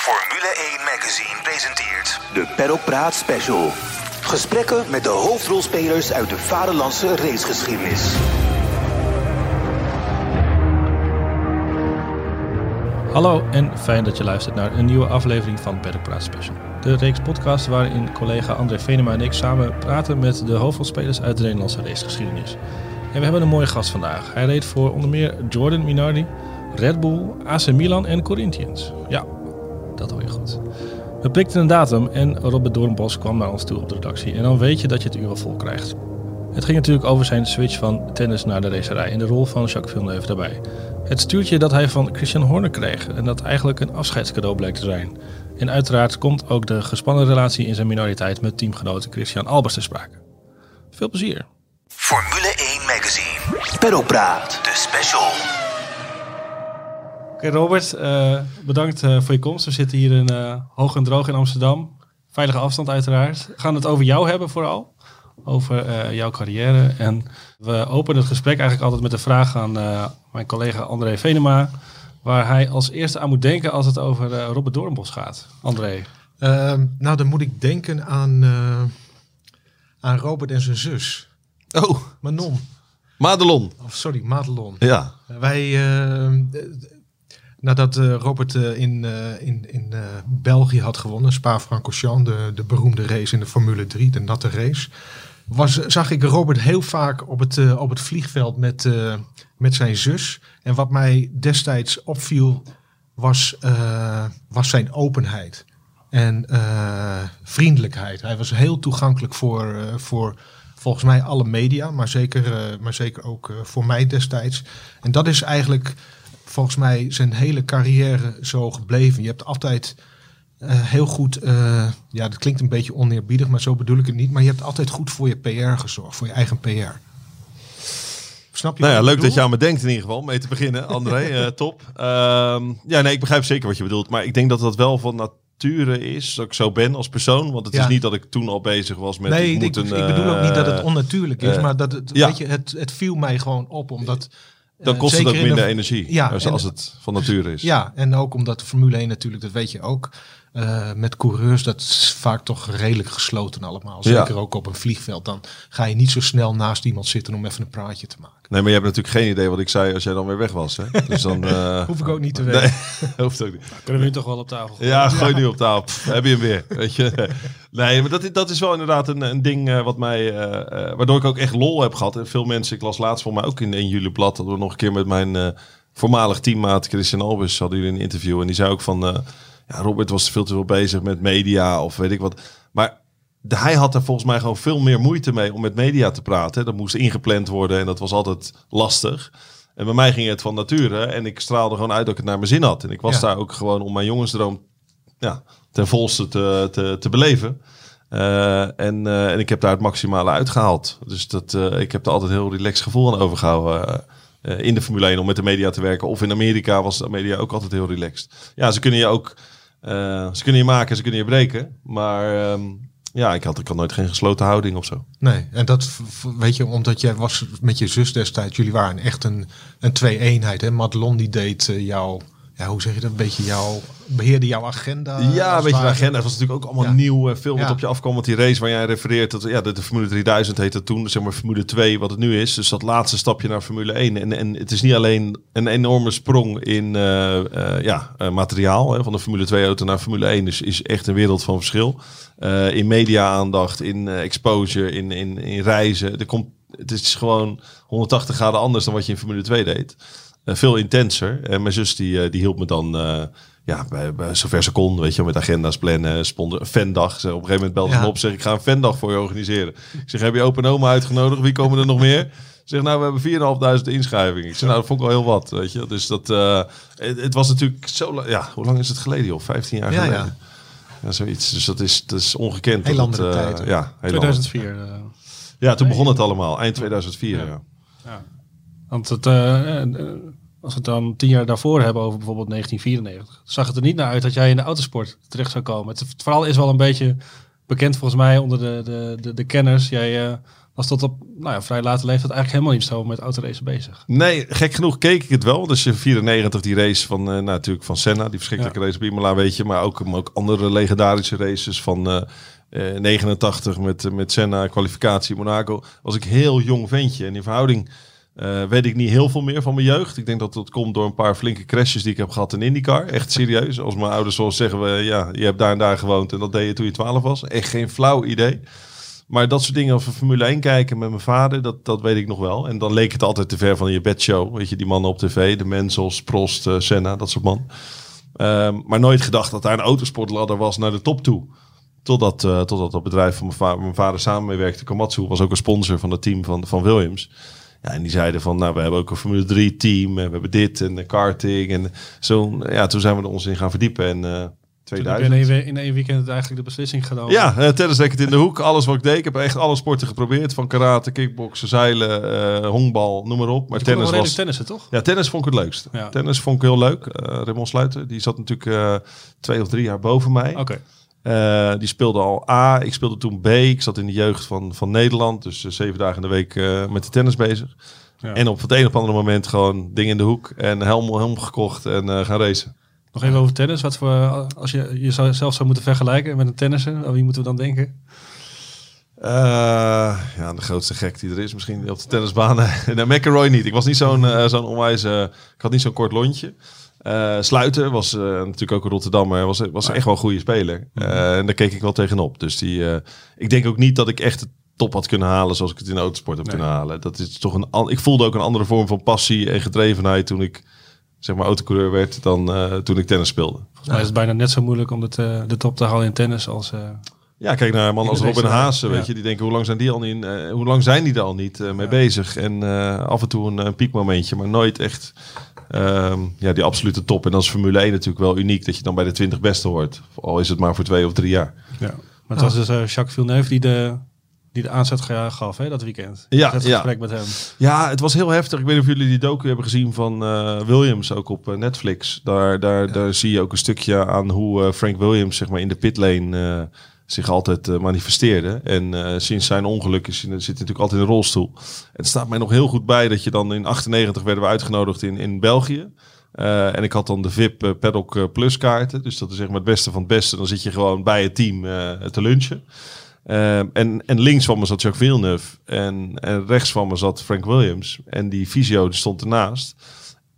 Formule 1 Magazine presenteert De Paddock Praat Special. Gesprekken met de hoofdrolspelers uit de vaderlandse racegeschiedenis. Hallo en fijn dat je luistert naar een nieuwe aflevering van Paddock Praat Special. De reeks podcast waarin collega André Venema en ik samen praten met de hoofdrolspelers uit de Nederlandse racegeschiedenis. En we hebben een mooie gast vandaag. Hij reed voor onder meer Jordan Minardi, Red Bull, AC Milan en Corinthians. Ja, dat hoor je goed. We prikten een datum en Robert Doornbos kwam naar ons toe op de redactie. En dan weet je dat je het uur al vol krijgt. Het ging natuurlijk over zijn switch van tennis naar de racerij en de rol van Jacques Villeneuve daarbij. Het stuurtje dat hij van Christian Horner kreeg en dat eigenlijk een afscheidscadeau bleek te zijn. En uiteraard komt ook de gespannen relatie in zijn minoriteit met teamgenoot Christian Albers te sprake. Veel plezier. Formule 1 Magazine, Paddock Praat. de special. Oké Robert, eh, bedankt eh, voor je komst. We zitten hier in eh, hoog en droog in Amsterdam. Veilige afstand uiteraard. We gaan het over jou hebben vooral. Over eh, jouw carrière. En we openen het gesprek eigenlijk altijd met de vraag aan eh, mijn collega André Venema. Waar hij als eerste aan moet denken als het over eh, Robert Doornbos gaat. André. Ehm, nou, dan moet ik denken aan, eh, aan Robert en zijn zus. Oh, Manon. Madelon. Of sorry, Madelon. Ja. Wij, nadat eh, Robert eh, in, eh, in, in eh, België had gewonnen, Spa-Francorchamps, de, de beroemde race in de Formule 3, de natte race, was, zag ik Robert heel vaak op het, op het vliegveld met, met zijn zus. En wat mij destijds opviel, was, was zijn openheid en vriendelijkheid. Hij was heel toegankelijk voor, voor volgens mij alle media, maar zeker, maar zeker ook voor mij destijds. En dat is eigenlijk volgens mij zijn hele carrière zo gebleven. Je hebt altijd eh, heel goed, eh, ja dat klinkt een beetje oneerbiedig, maar zo bedoel ik het niet. Maar je hebt altijd goed voor je PR gezorgd, voor je eigen PR. Snap je? Nou ja, leuk dat je aan me denkt in ieder geval, mee te beginnen, André. eh, top. Ehm, ja, nee, ik begrijp zeker wat je bedoelt. Maar ik denk dat dat wel van nature is, dat ik zo ben als persoon. Want het Ja. is niet dat ik toen al bezig was met... Nee, ik, ik, moet een, ik bedoel ook niet dat het onnatuurlijk is, maar dat het, ja. weet je, het, het viel mij gewoon op, omdat... Dan eh, kost het ook minder de- energie, Ja, als, en- als het van nature is. Ja, en ook omdat de Formule 1 natuurlijk, dat weet je ook, eh, met coureurs, dat is vaak toch redelijk gesloten allemaal. Ja. Zeker ook op een vliegveld. Dan ga je niet zo snel naast iemand zitten om even een praatje te maken. Nee, maar je hebt natuurlijk geen idee wat ik zei als jij dan weer weg was. Hè? Dus dan... eh, Hoef ik ook niet te weten. Nee, hoeft ook niet. Kunnen we nu toch wel op tafel gooien? Ja, gooi nu op tafel. Pff, heb je hem weer. Weet je? Nee, maar dat, is- dat is wel inderdaad een, een ding eh, wat mij, waardoor ik ook echt lol heb gehad. En veel mensen, ik las laatst voor mij ook in 1 juli blad, dat we nog een keer met mijn eh, voormalig teammaat Christian Albers hadden jullie een interview. En die zei ook van, eh, ja, Robert was veel te veel bezig met media of weet ik wat. Maar hij had er volgens mij gewoon veel meer moeite mee om met media te praten. Dat moest ingepland worden en dat was altijd lastig. En bij mij ging het van nature en ik straalde gewoon uit dat ik het naar mijn zin had. En ik was Ja. daar ook gewoon om mijn jongensdroom ja, ten volste te, te, te beleven. Eh, en, eh, en ik heb daar het maximale uitgehaald. Dus dat, eh, ik heb er altijd een heel relaxed gevoel aan overgehouden. eh, eh, in de Formule 1 om met de media te werken. Of in Amerika was de media ook altijd heel relaxed. Ja, ze kunnen je ook... eh, ze kunnen je maken, ze kunnen je breken. Maar ehm, ja, ik had, ik had nooit geen gesloten houding of zo. Nee, en dat weet je, omdat jij was met je zus destijds, jullie waren echt een, een twee-eenheid. Madelon die deed eh, jouw, ja, hoe zeg je dat, een beetje jouw, beheerde jouw agenda. Ja, als weet je, de het agenda ware. was natuurlijk ook allemaal Ja. nieuw. eh, Veel wat Ja. op je afkwam. Want die race waar jij refereert, dat, ja, de, de Formule 3000 heette toen, zeg maar Formule 2, wat het nu is. Dus dat laatste stapje naar Formule 1. En, en het is niet alleen een enorme sprong in eh, eh, ja, materiaal. Hè, van de Formule 2 auto naar Formule 1. Dus is echt een wereld van verschil. In media-aandacht, in exposure, in, in, in reizen. Er komt, het is gewoon 180 graden anders dan wat je in Formule 2 deed. Eh, veel intenser. En mijn zus die, eh, die hielp me dan eh, ja, bij, bij zover ze kon, weet je, met agenda's plannen, sponsor, fandag. Ze, op een gegeven moment belde ze Ja. op, zeg ik ga een fandag voor je organiseren. Ik zeg, heb je open en oma uitgenodigd? Wie komen er nog meer? Ze Zeg, nou, we hebben 4.500 inschrijvingen. Ik zeg, nou, dat vond ik wel heel wat, weet je. Dus dat, eh, het, het was natuurlijk zo lang, ja, hoe lang is het geleden, joh? 15 jaar Ja, geleden. ja. Ja, zoiets. Dus dat is, dat is ongekend. Heel andere eh, tijd? Ja, heel andere- 2004. eh. Ja, toen begon het allemaal. Eind 2004, Ja. Want het, eh, eh, als we het dan tien jaar daarvoor hebben over bijvoorbeeld 1994, zag het er niet naar uit dat jij in de autosport terecht zou komen. Het, het verhaal is wel een beetje bekend volgens mij onder de, de, de, de kenners. Jij eh, was tot op nou ja, vrij late leeftijd eigenlijk helemaal niet zo met autoracen bezig. Nee, gek genoeg keek ik het wel. Dus je 94 die race van, nou, natuurlijk van Senna, die verschrikkelijke race op Imola, weet je. Maar ook, maar ook andere legendarische races van eh, eh, 89 met, met Senna, kwalificatie Monaco. Was ik heel jong ventje. En in verhouding eh, weet ik niet heel veel meer van mijn jeugd. Ik denk dat dat komt door een paar flinke crashes die ik heb gehad in IndyCar. Echt serieus. Als mijn ouders zoals zeggen, we, ja, je hebt daar en daar gewoond en dat deed je toen je 12 was. Echt geen flauw idee. Maar dat soort dingen over Formule 1 kijken met mijn vader, dat, dat weet ik nog wel. En dan leek het altijd te ver van je bedshow. Weet je, die mannen op tv, de Mensels, Prost, eh, Senna, dat soort man. Ehm, maar nooit gedacht dat daar een autosportladder was naar de top toe. Totdat, eh totdat dat bedrijf van mijn, mijn vader samen mee werkte, Komatsu, was ook een sponsor van het team van, van Williams. Ja, en die zeiden van, nou, we hebben ook een Formule 3 team, en we hebben dit en de karting. En zo, ja, toen zijn we er ons in gaan verdiepen. En eh heb je 2000. in één, in één weekend eigenlijk de beslissing genomen. Ja, uh, tennisracket in de hoek. Alles wat ik deed. Ik heb echt alle sporten geprobeerd. Van karate, kickboksen, zeilen, eh honkbal, noem maar op. Maar tennis was... tennissen, toch? Ja, tennis vond ik het leukst. Ja. Tennis vond ik heel leuk. Eh Raymond Sluiter, die zat natuurlijk eh, twee of drie jaar boven mij. Oké. Eh, die speelde al A. Ik speelde toen B. Ik zat in de jeugd van, van Nederland. Dus eh, zeven dagen in de week eh, met de tennis bezig. Ja. En op het een of andere moment gewoon ding in de hoek. En helm, helm gekocht en gaan racen. Nog even over tennis. Wat voor, als je jezelf zou moeten vergelijken met een tennisser, aan wie moeten we dan denken? Ja, de grootste gek die er is misschien op de tennisbaan. nee, McElroy niet. Ik was niet zo'n zo'n onwijs... ik had niet zo'n kort lontje. Eh, Sluiter was eh, natuurlijk ook een Rotterdammer. Was, was echt wel een goede speler. Eh, en daar keek ik wel tegenop. Dus die, ik denk ook niet dat ik echt de top had kunnen halen zoals ik het in de autosport heb Nee. kunnen halen. Dat is toch een, ik voelde ook een andere vorm van passie en gedrevenheid toen ik zeg maar autocoureur werd dan toen ik tennis speelde. Volgens mij is het bijna net zo moeilijk om het, de top te halen in tennis als... Ja, kijk naar een man In als Robin Haase, ja. weet je. Die denken, hoe lang zijn die al niet, eh, hoe lang zijn die er al niet mee bezig? En af en toe een, een piekmomentje, maar nooit echt ehm, ja, die absolute top. En dan is Formule 1 natuurlijk wel uniek dat je dan bij de 20 beste hoort. Al is het maar voor twee of drie jaar. ja. Maar het was dus eh, Jacques Villeneuve die de, die de aanzet gaf hè, dat weekend. Ja, Het ja. gesprek met hem. Ja, het was heel heftig. Ik weet niet of jullie die docu hebben gezien van eh, Williams, ook op eh, Netflix. Daar, daar, daar zie je ook een stukje aan hoe eh, Frank Williams zeg maar, in de pitlane eh, zich altijd eh, manifesteerde. En eh, sinds zijn ongeluk is, zit hij natuurlijk altijd in een rolstoel. Het staat mij nog heel goed bij dat je dan in 98 werden we uitgenodigd in, in België. Eh, en ik had dan de VIP Paddock Plus kaarten. Dus dat is zeg maar het beste van het beste. Dan zit je gewoon bij het team te lunchen. En, en links van me zat Jacques Villeneuve. En, en rechts van me zat Frank Williams. En die visio stond ernaast.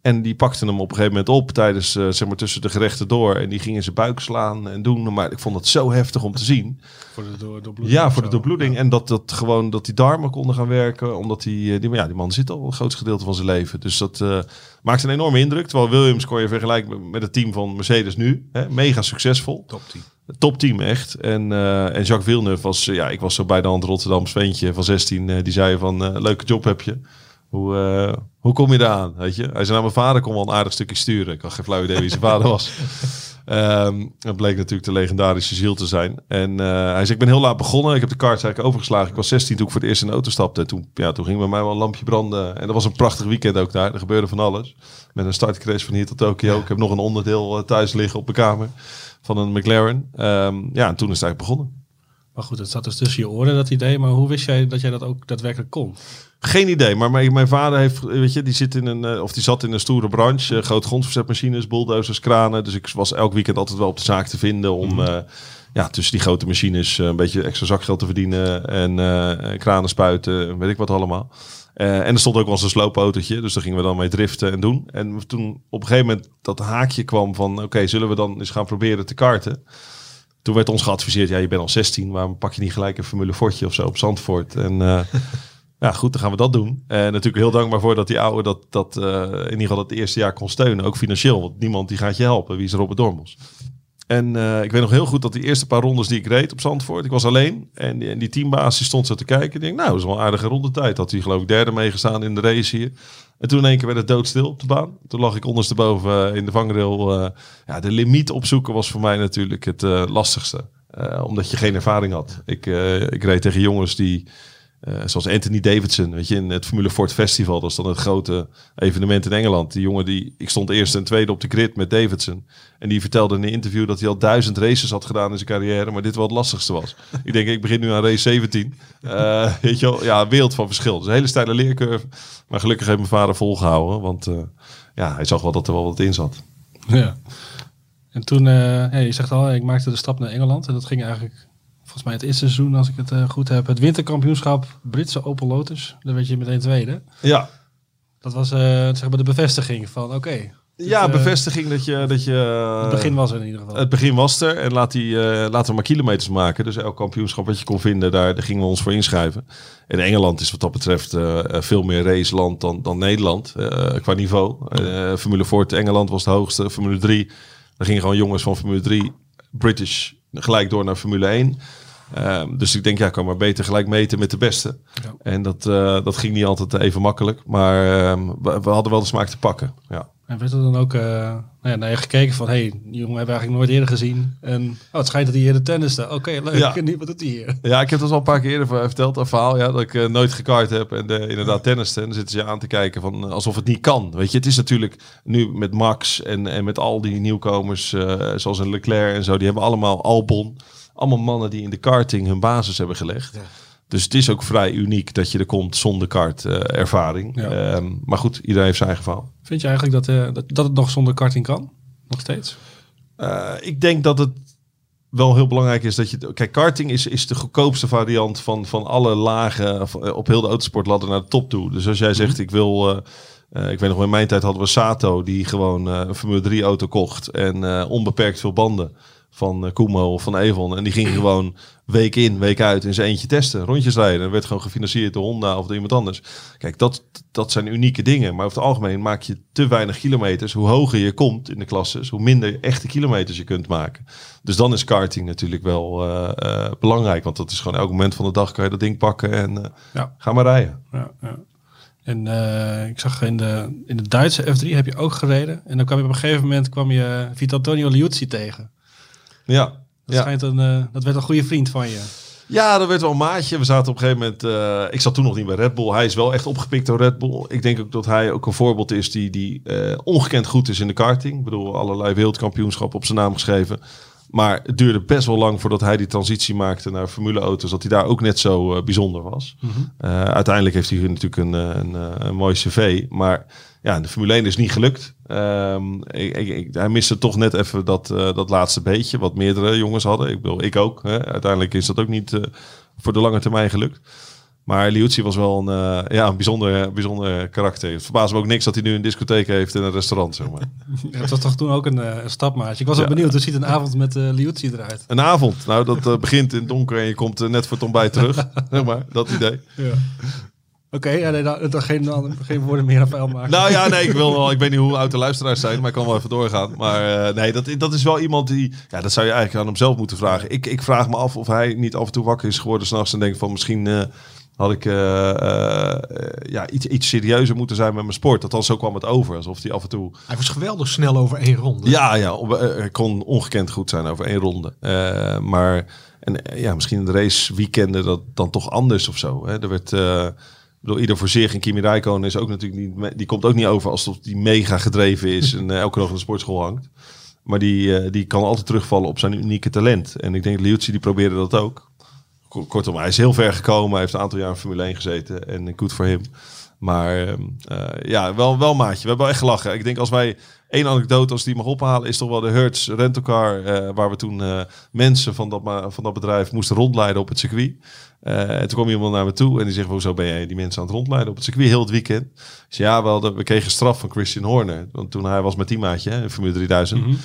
En die pakte hem op een gegeven moment op tijdens, eh, zeg maar, tussen de gerechten door. En die ging in zijn buik slaan en doen. Maar ik vond het zo heftig om te zien. Voor de door, doorbloeding. Ja, voor de doorbloeding. En dat, dat gewoon dat die darmen konden gaan werken. Omdat die, eh, die, maar ja, die man zit al een groot gedeelte van zijn leven. Dus dat eh, maakt een enorme indruk. Terwijl Williams kon je vergelijken met, het team van Mercedes nu. Hè, mega succesvol. Top 10. Topteam echt. En, en Jacques Villeneuve was, ja, ik was zo bij de hand Rotterdam ventje van 16. eh, die zei van, leuke job heb je. Hoe, eh, hoe kom je eraan? Weet je? Hij zei, nou, mijn vader kon wel een aardig stukje sturen. Ik had geen flauw idee wie zijn vader was. Ehm dat bleek natuurlijk de legendarische ziel te zijn. En eh, hij zei, ik ben heel laat begonnen. Ik heb de kaart eigenlijk overgeslagen. Ik was 16 toen ik voor het eerst in de auto stapte. Toen, ja, toen ging bij mij wel een lampje branden. En dat was een prachtig weekend ook daar. Er gebeurde van alles. Met een startcrash van hier tot Tokio. Ik heb nog een onderdeel eh, thuis liggen op mijn kamer. Van een McLaren. Ehm, ja, en toen is het eigenlijk begonnen. Maar goed, het zat dus tussen je oren, dat idee. Maar hoe wist jij dat jij dat ook daadwerkelijk kon? Geen idee, maar mijn, mijn vader heeft, weet je, die zit in een, eh, of die zat in een stoere branche, uh, groot grondverzetmachines, bulldozers, kranen. Dus ik was elk weekend altijd wel op de zaak te vinden om, eh, ja, tussen die grote machines een beetje extra zakgeld te verdienen en eh, kranen spuiten, en weet ik wat allemaal. En er stond ook wel eens een sloopautootje, dus daar gingen we dan mee driften en doen. En toen op een gegeven moment dat haakje kwam van, oké, zullen we dan eens gaan proberen te karten? Toen werd ons geadviseerd, ja, je bent al 16, waarom pak je niet gelijk een Formule Fortje of zo op Zandvoort? En ja, goed, dan gaan we dat doen. En natuurlijk heel dankbaar voor dat die oude dat, dat eh, in ieder geval het eerste jaar kon steunen, ook financieel. Want niemand die gaat je helpen. Wie is er Robert Dormos? En eh, ik weet nog heel goed dat die eerste paar rondes die ik reed op Zandvoort, ik was alleen. En die, en die teambaas die stond zo te kijken. Ik denk, nou, dat is wel een aardige rondetijd. Had hij geloof ik derde meegestaan in de race hier. En toen in één keer werd het doodstil op de baan. Toen lag ik ondersteboven eh, in de vangrail. eh, ja, de limiet opzoeken was voor mij natuurlijk het eh, lastigste. Eh, omdat je geen ervaring had. Ik, eh, ik reed tegen jongens die eh, zoals Anthony Davidson, weet je, in het Formule Ford Festival. Dat is dan het grote evenement in Engeland. Die jongen die, ik stond eerste en tweede op de grid met Davidson. En die vertelde in een interview dat hij al duizend races had gedaan in zijn carrière, maar dit wel het lastigste was. ik denk, ik begin nu aan race 17. Eh, weet je wel, ja, wereld van verschil. Dus een hele steile leercurve. Maar gelukkig heeft mijn vader volgehouden, want eh, ja, hij zag wel dat er wel wat in zat. Ja. En toen, ja, je zegt al, ik maakte de stap naar Engeland. En dat ging eigenlijk, volgens mij het eerste seizoen, als ik het eh, goed heb. Het winterkampioenschap Britse Opel Lotus. Daar werd je meteen tweede. Ja, Dat was eh, zeg maar de bevestiging van, oké. ja eh, bevestiging dat je... Dat je Het begin was er in ieder geval. Het begin was er en laat die, eh, laten we maar kilometers maken. Dus elk kampioenschap wat je kon vinden, daar, daar gingen we ons voor inschrijven. En Engeland is wat dat betreft eh, eh, veel meer raceland dan, dan Nederland eh, qua niveau. Eh, Formule Ford Engeland was het hoogste. Formule 3, daar gingen gewoon jongens van Formule 3, British, gelijk door naar Formule 1. Ehm, dus ik denk, ja, ik kan maar beter gelijk meten met de beste. Ja. En dat, eh, dat ging niet altijd even makkelijk. Maar ehm, we, we hadden wel de smaak te pakken. Ja. En werd er dan ook eh, nou ja, naar je gekeken van, hé, hey, die jongen hebben we eigenlijk nooit eerder gezien. En oh, het schijnt dat hij hier de tennis. Oké, leuk. Ja. En nu, wat doet hij hier? Ja, ik heb dat al een paar keer eerder verteld, dat verhaal. Ja, dat ik eh, nooit gekart heb en inderdaad tenniste. En dan zitten ze aan te kijken van, alsof het niet kan. Weet je, het is natuurlijk nu met Max en, en met al die nieuwkomers, zoals een Leclerc en zo. Die hebben allemaal Albon. Allemaal mannen die in de karting hun basis hebben gelegd. Dus het is ook vrij uniek dat je er komt zonder kartervaring. Ja. Ehm, maar goed, iedereen heeft zijn eigen verhaal. Vind je eigenlijk dat, eh, dat, dat het nog zonder karting kan? Nog steeds? Eh, ik denk dat het wel heel belangrijk is dat je... Kijk, karting is, is de goedkoopste variant van, van alle lagen eh, op heel de autosportladder naar de top toe. Dus als jij zegt, ik wil... eh, eh, ik weet nog, in mijn tijd hadden we Sato die gewoon eh, een Formule 3 auto kocht en eh, onbeperkt veel banden van uh, Kumo of van Evon. En die ging gewoon week in, week uit in zijn eentje testen, rondjes rijden. En werd gewoon gefinancierd door Honda of door iemand anders. Kijk, dat, dat zijn unieke dingen. Maar over het algemeen maak je te weinig kilometers. Hoe hoger je komt in de klasses, hoe minder echte kilometers je kunt maken. Dus dan is karting natuurlijk wel eh, eh, belangrijk. Want dat is gewoon elk moment van de dag kan je dat ding pakken en eh, Ja. ga maar rijden. Ja, ja. En eh, ik zag in de, in de Duitse F3 heb je ook gereden. En dan kwam je op een gegeven moment kwam je Vitantonio Liuzzi tegen. Ja, Dat, ja. schijnt een, eh, dat werd een goede vriend van je. Ja, dat werd wel een maatje. We zaten op een gegeven moment... eh, ik zat toen nog niet bij Red Bull. Hij is wel echt opgepikt door Red Bull. Ik denk ook dat hij ook een voorbeeld is die, die eh, ongekend goed is in de karting. Ik bedoel, allerlei wereldkampioenschappen op zijn naam geschreven. Maar het duurde best wel lang voordat hij die transitie maakte naar formuleauto's. Dat hij daar ook net zo bijzonder was. Eh, uiteindelijk heeft hij natuurlijk een, een, een mooi cv. Maar ja, de Formule 1 is niet gelukt. Ehm, ik, ik, ik- hij miste toch net even dat, eh, dat laatste beetje. Wat meerdere jongens hadden. Ik bedoel, ik ook. Hè. Uiteindelijk is dat ook niet eh, voor de lange termijn gelukt. Maar Liuzzi was wel een, eh, ja, een bijzonder, bijzonder karakter. Het verbaast me ook niks dat hij nu een discotheek heeft en een restaurant. Zeg maar. Ja, dat was toch toen ook een, een stapmaatje. Ik was ook Ja. benieuwd, hoe ziet een avond met uh, Liuzzi eruit? Een avond. Nou, dat begint in het donker en je komt net voor het ontbijt terug. zeg maar, dat idee. Ja. Oké, ja, nee, nou, dan geen, dan geen woorden meer aan vuil maken. Nou ja, nee, ik, wil wel, ik weet niet hoe oud de luisteraars zijn, maar ik kan wel even doorgaan. Maar eh, nee, dat, dat is wel iemand die... Ja, dat zou je eigenlijk aan hem zelf moeten vragen. Ik, ik vraag me af of hij niet af en toe wakker is geworden s'nachts en denkt van misschien... eh, had ik eh, eh, ja, iets, iets serieuzer moeten zijn met mijn sport. Althans, zo kwam het over. Alsof hij af en toe... Hij was geweldig snel over één ronde. Ja, ja op- hij kon ongekend goed zijn over één ronde. Eh, maar en, ja, misschien in de race weekenden dat dan toch anders of zo. Hè? Er werd... eh, bedoel, ieder voor zich. En Kimi Räikkönen is ook natuurlijk niet... Die komt ook niet over alsof die mega gedreven is en eh, elke dag in de sportschool hangt. Maar die, eh, die kan altijd terugvallen op zijn unieke talent. En ik denk Liuzzi die probeerde dat ook. Ko- Kortom, hij is heel ver gekomen. Hij heeft een aantal jaar in Formule 1 gezeten. En goed voor hem. Maar ehm, eh, ja, wel, wel maatje. We hebben wel echt gelachen. Ik denk als wij één anekdote als die mag ophalen... is toch wel de Hertz rentalcar... eh, waar we toen eh, mensen van dat, van dat bedrijf moesten rondleiden op het circuit. Eh, en toen kwam iemand naar me toe en die zegt... Hoezo ben jij die mensen aan het rondleiden op het circuit heel het weekend? Zei, ja, we, hadden, we kregen straf van Christian Horner. Want toen hij was met teammaatje hè, in Formule 3000...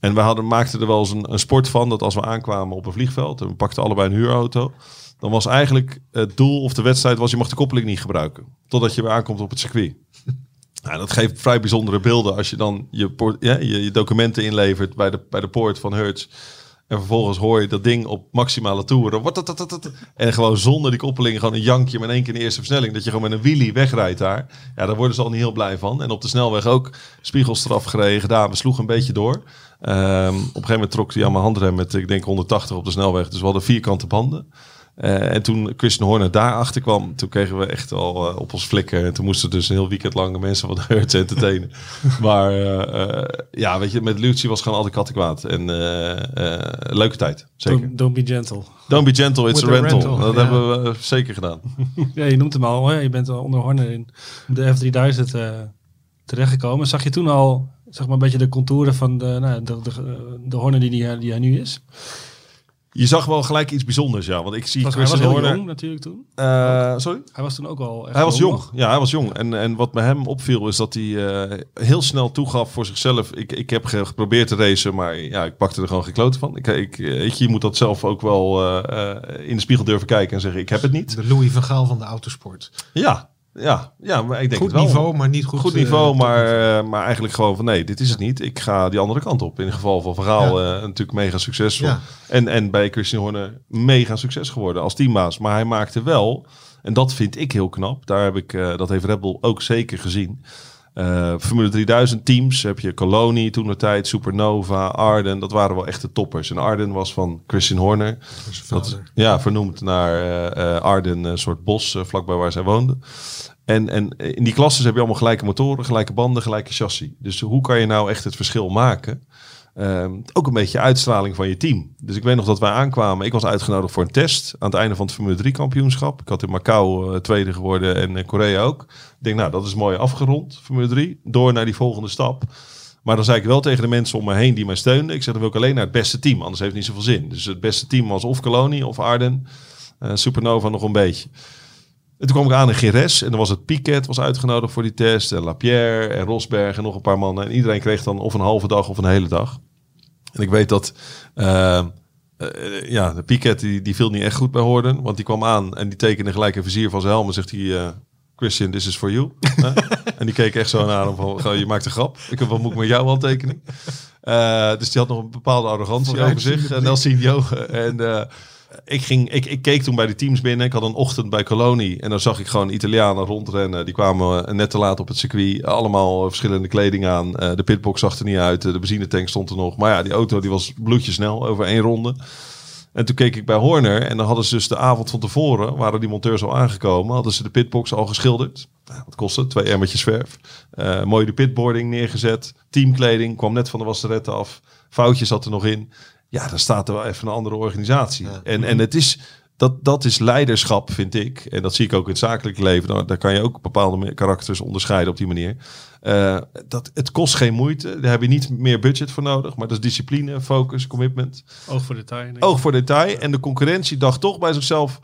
En we hadden, maakten er wel eens een, een sport van dat als we aankwamen op een vliegveld en we pakten allebei een huurauto, dan was eigenlijk het doel of de wedstrijd was je mag de koppeling niet gebruiken totdat je weer aankomt op het circuit. Nou, dat geeft vrij bijzondere beelden als je dan je, ja, je, documenten inlevert bij de, bij de poort van Hertz. En vervolgens hoor je dat ding op maximale toeren. En gewoon zonder die koppeling gewoon een jankje met één keer in de eerste versnelling. Dat je gewoon met een wheelie wegrijdt daar. Ja, daar worden ze al niet heel blij van. En op de snelweg ook spiegelstraf gereden gedaan. We sloegen een beetje door. Ehm, op een gegeven moment trok hij aan mijn handrem met, ik denk, 180 op de snelweg. Dus we hadden vierkante banden. Eh, en toen Christian Horner daarachter kwam, toen kregen we echt al eh, op ons flikken. En toen moesten dus een heel weekend lang de mensen van de Hurts entertainen. maar eh, ja, weet je, met Lucie was gewoon altijd kattenkwaad. En eh, eh, leuke tijd, zeker. Don't, don't be gentle. Don't be gentle, it's a With a rental. rental, Dat ja. hebben we zeker gedaan. Ja, je noemt hem al. Hè? Je bent al onder Horner in de F3000 eh, terechtgekomen. Zag je toen al zeg maar, een beetje de contouren van de, nou, de, de, de Horner die, hij- die hij nu is? Je zag wel gelijk iets bijzonders, ja. Want ik zie Was, hij was Christian heel Horner... jong natuurlijk toen. Eh, sorry? Hij was toen ook al echt Hij was jong. nog. Ja, hij was jong. En, en wat me hem opviel is dat hij eh, heel snel toegaf voor zichzelf. Ik, ik heb ge- geprobeerd te racen, maar ja, ik pakte er gewoon geen kloten van. Ik, ik, weet je, je moet dat zelf ook wel eh, eh, in de spiegel durven kijken en zeggen: Ik heb het niet. De Louis van Gaal van de autosport. Ja, ja, ja maar ik denk Goed het wel. niveau, maar niet goed. Goed eh, niveau, maar, eh, maar eigenlijk gewoon van nee, dit is het niet. Ik ga die andere kant op. In het geval van Verhaal eh, natuurlijk mega succesvol. Ja. En, en bij Christian Horner mega succes geworden als teambaas. Maar hij maakte wel, en dat vind ik heel knap. Daar heb ik, dat heeft Red Bull ook zeker gezien. Eh, Formule 3000 teams heb je Coloni toen de tijd, Supernova, Arden. Dat waren wel echte toppers. En Arden was van Christian Horner. Dat, ja, vernoemd naar eh, eh, Arden, een soort bos vlakbij waar zij woonden. En, en in die klasses heb je allemaal gelijke motoren, gelijke banden, gelijke chassis. Dus hoe kan je nou echt het verschil maken? Ehm, ook een beetje uitstraling van je team. Dus ik weet nog dat wij aankwamen. Ik was uitgenodigd voor een test aan het einde van het Formule 3 kampioenschap. Ik had in Macau eh, tweede geworden en in Korea ook. Ik denk, nou, dat is mooi afgerond, Formule 3. Door naar die volgende stap. Maar dan zei ik wel tegen de mensen om me heen die mij steunden. Ik zeg, dan wil ik alleen naar het beste team. Anders heeft het niet zoveel zin. Dus het beste team was of Coloni of Arden. Eh, Supernova nog een beetje. En toen kwam ik aan in Gires en dan was het Piquet was uitgenodigd voor die test. En Lapierre en Rosberg en nog een paar mannen. En iedereen kreeg dan of een halve dag of een hele dag. En ik weet dat eh, eh, ja, de Piquet die, die viel niet echt goed bij Horden. Want die kwam aan en die tekende gelijk een vizier van zijn helm. En zegt hij, eh, Christian, this is for you. En die keek echt zo naar hem van, "Goh, je maakt een grap. Ik heb wat moet ik met jou handtekening? Eh, dus die had nog een bepaalde arrogantie over zich. En Nelson Jogen. En ik, ging, ik, ik keek toen bij de teams binnen. Ik had een ochtend bij Colonie. En dan zag ik gewoon Italianen rondrennen. Die kwamen eh, net te laat op het circuit. Allemaal eh, verschillende kleding aan. Eh, de pitbox zag er niet uit. De benzinetank stond er nog. Maar ja, die auto die was bloedjesnel over één ronde. En toen keek ik bij Horner. En dan hadden ze dus de avond van tevoren... waren die monteurs al aangekomen. Hadden ze de pitbox al geschilderd. Nou, wat? Twee emmertjes verf. Eh, mooi de pitboarding neergezet. Teamkleding kwam net van de wasseretten af. Foutjes zat er nog in. Ja, dan staat er wel even een andere organisatie. En, en het is, dat, dat is leiderschap, vind ik. En dat zie ik ook in het zakelijk leven. Nou, daar kan je ook bepaalde karakters onderscheiden op die manier. Eh, dat, het kost geen moeite. Daar heb je niet meer budget voor nodig. Maar dat is discipline, focus, commitment. Oog voor detail. Oog voor detail. En de concurrentie dacht toch bij zichzelf...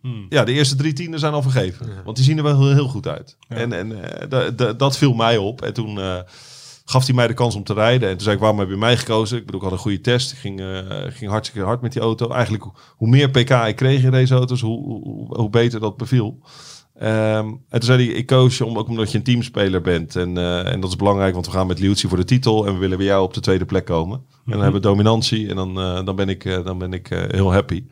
Hmm. Ja, de eerste drie tienden zijn al vergeven. Want die zien er wel heel, heel goed uit. Ja. En, en eh, da- da- dat viel mij op. En toen eh, gaf hij mij de kans om te rijden. En toen zei ik, waarom heb je mij gekozen? Ik bedoel, ik had een goede test. Ik ging, eh, ging hartstikke hard met die auto. Eigenlijk, hoe- meer pk ik kreeg in deze auto's, hoe, hoe, hoe beter dat beviel. Ehm, en toen zei hij, ik koos je om, ook omdat je een teamspeler bent. En, eh, en dat is belangrijk, want we gaan met Liuzzi voor de titel. En we willen bij jou op de tweede plek komen. En dan hebben we dominantie. En dan, eh, dan ben ik, dan ben ik heel happy.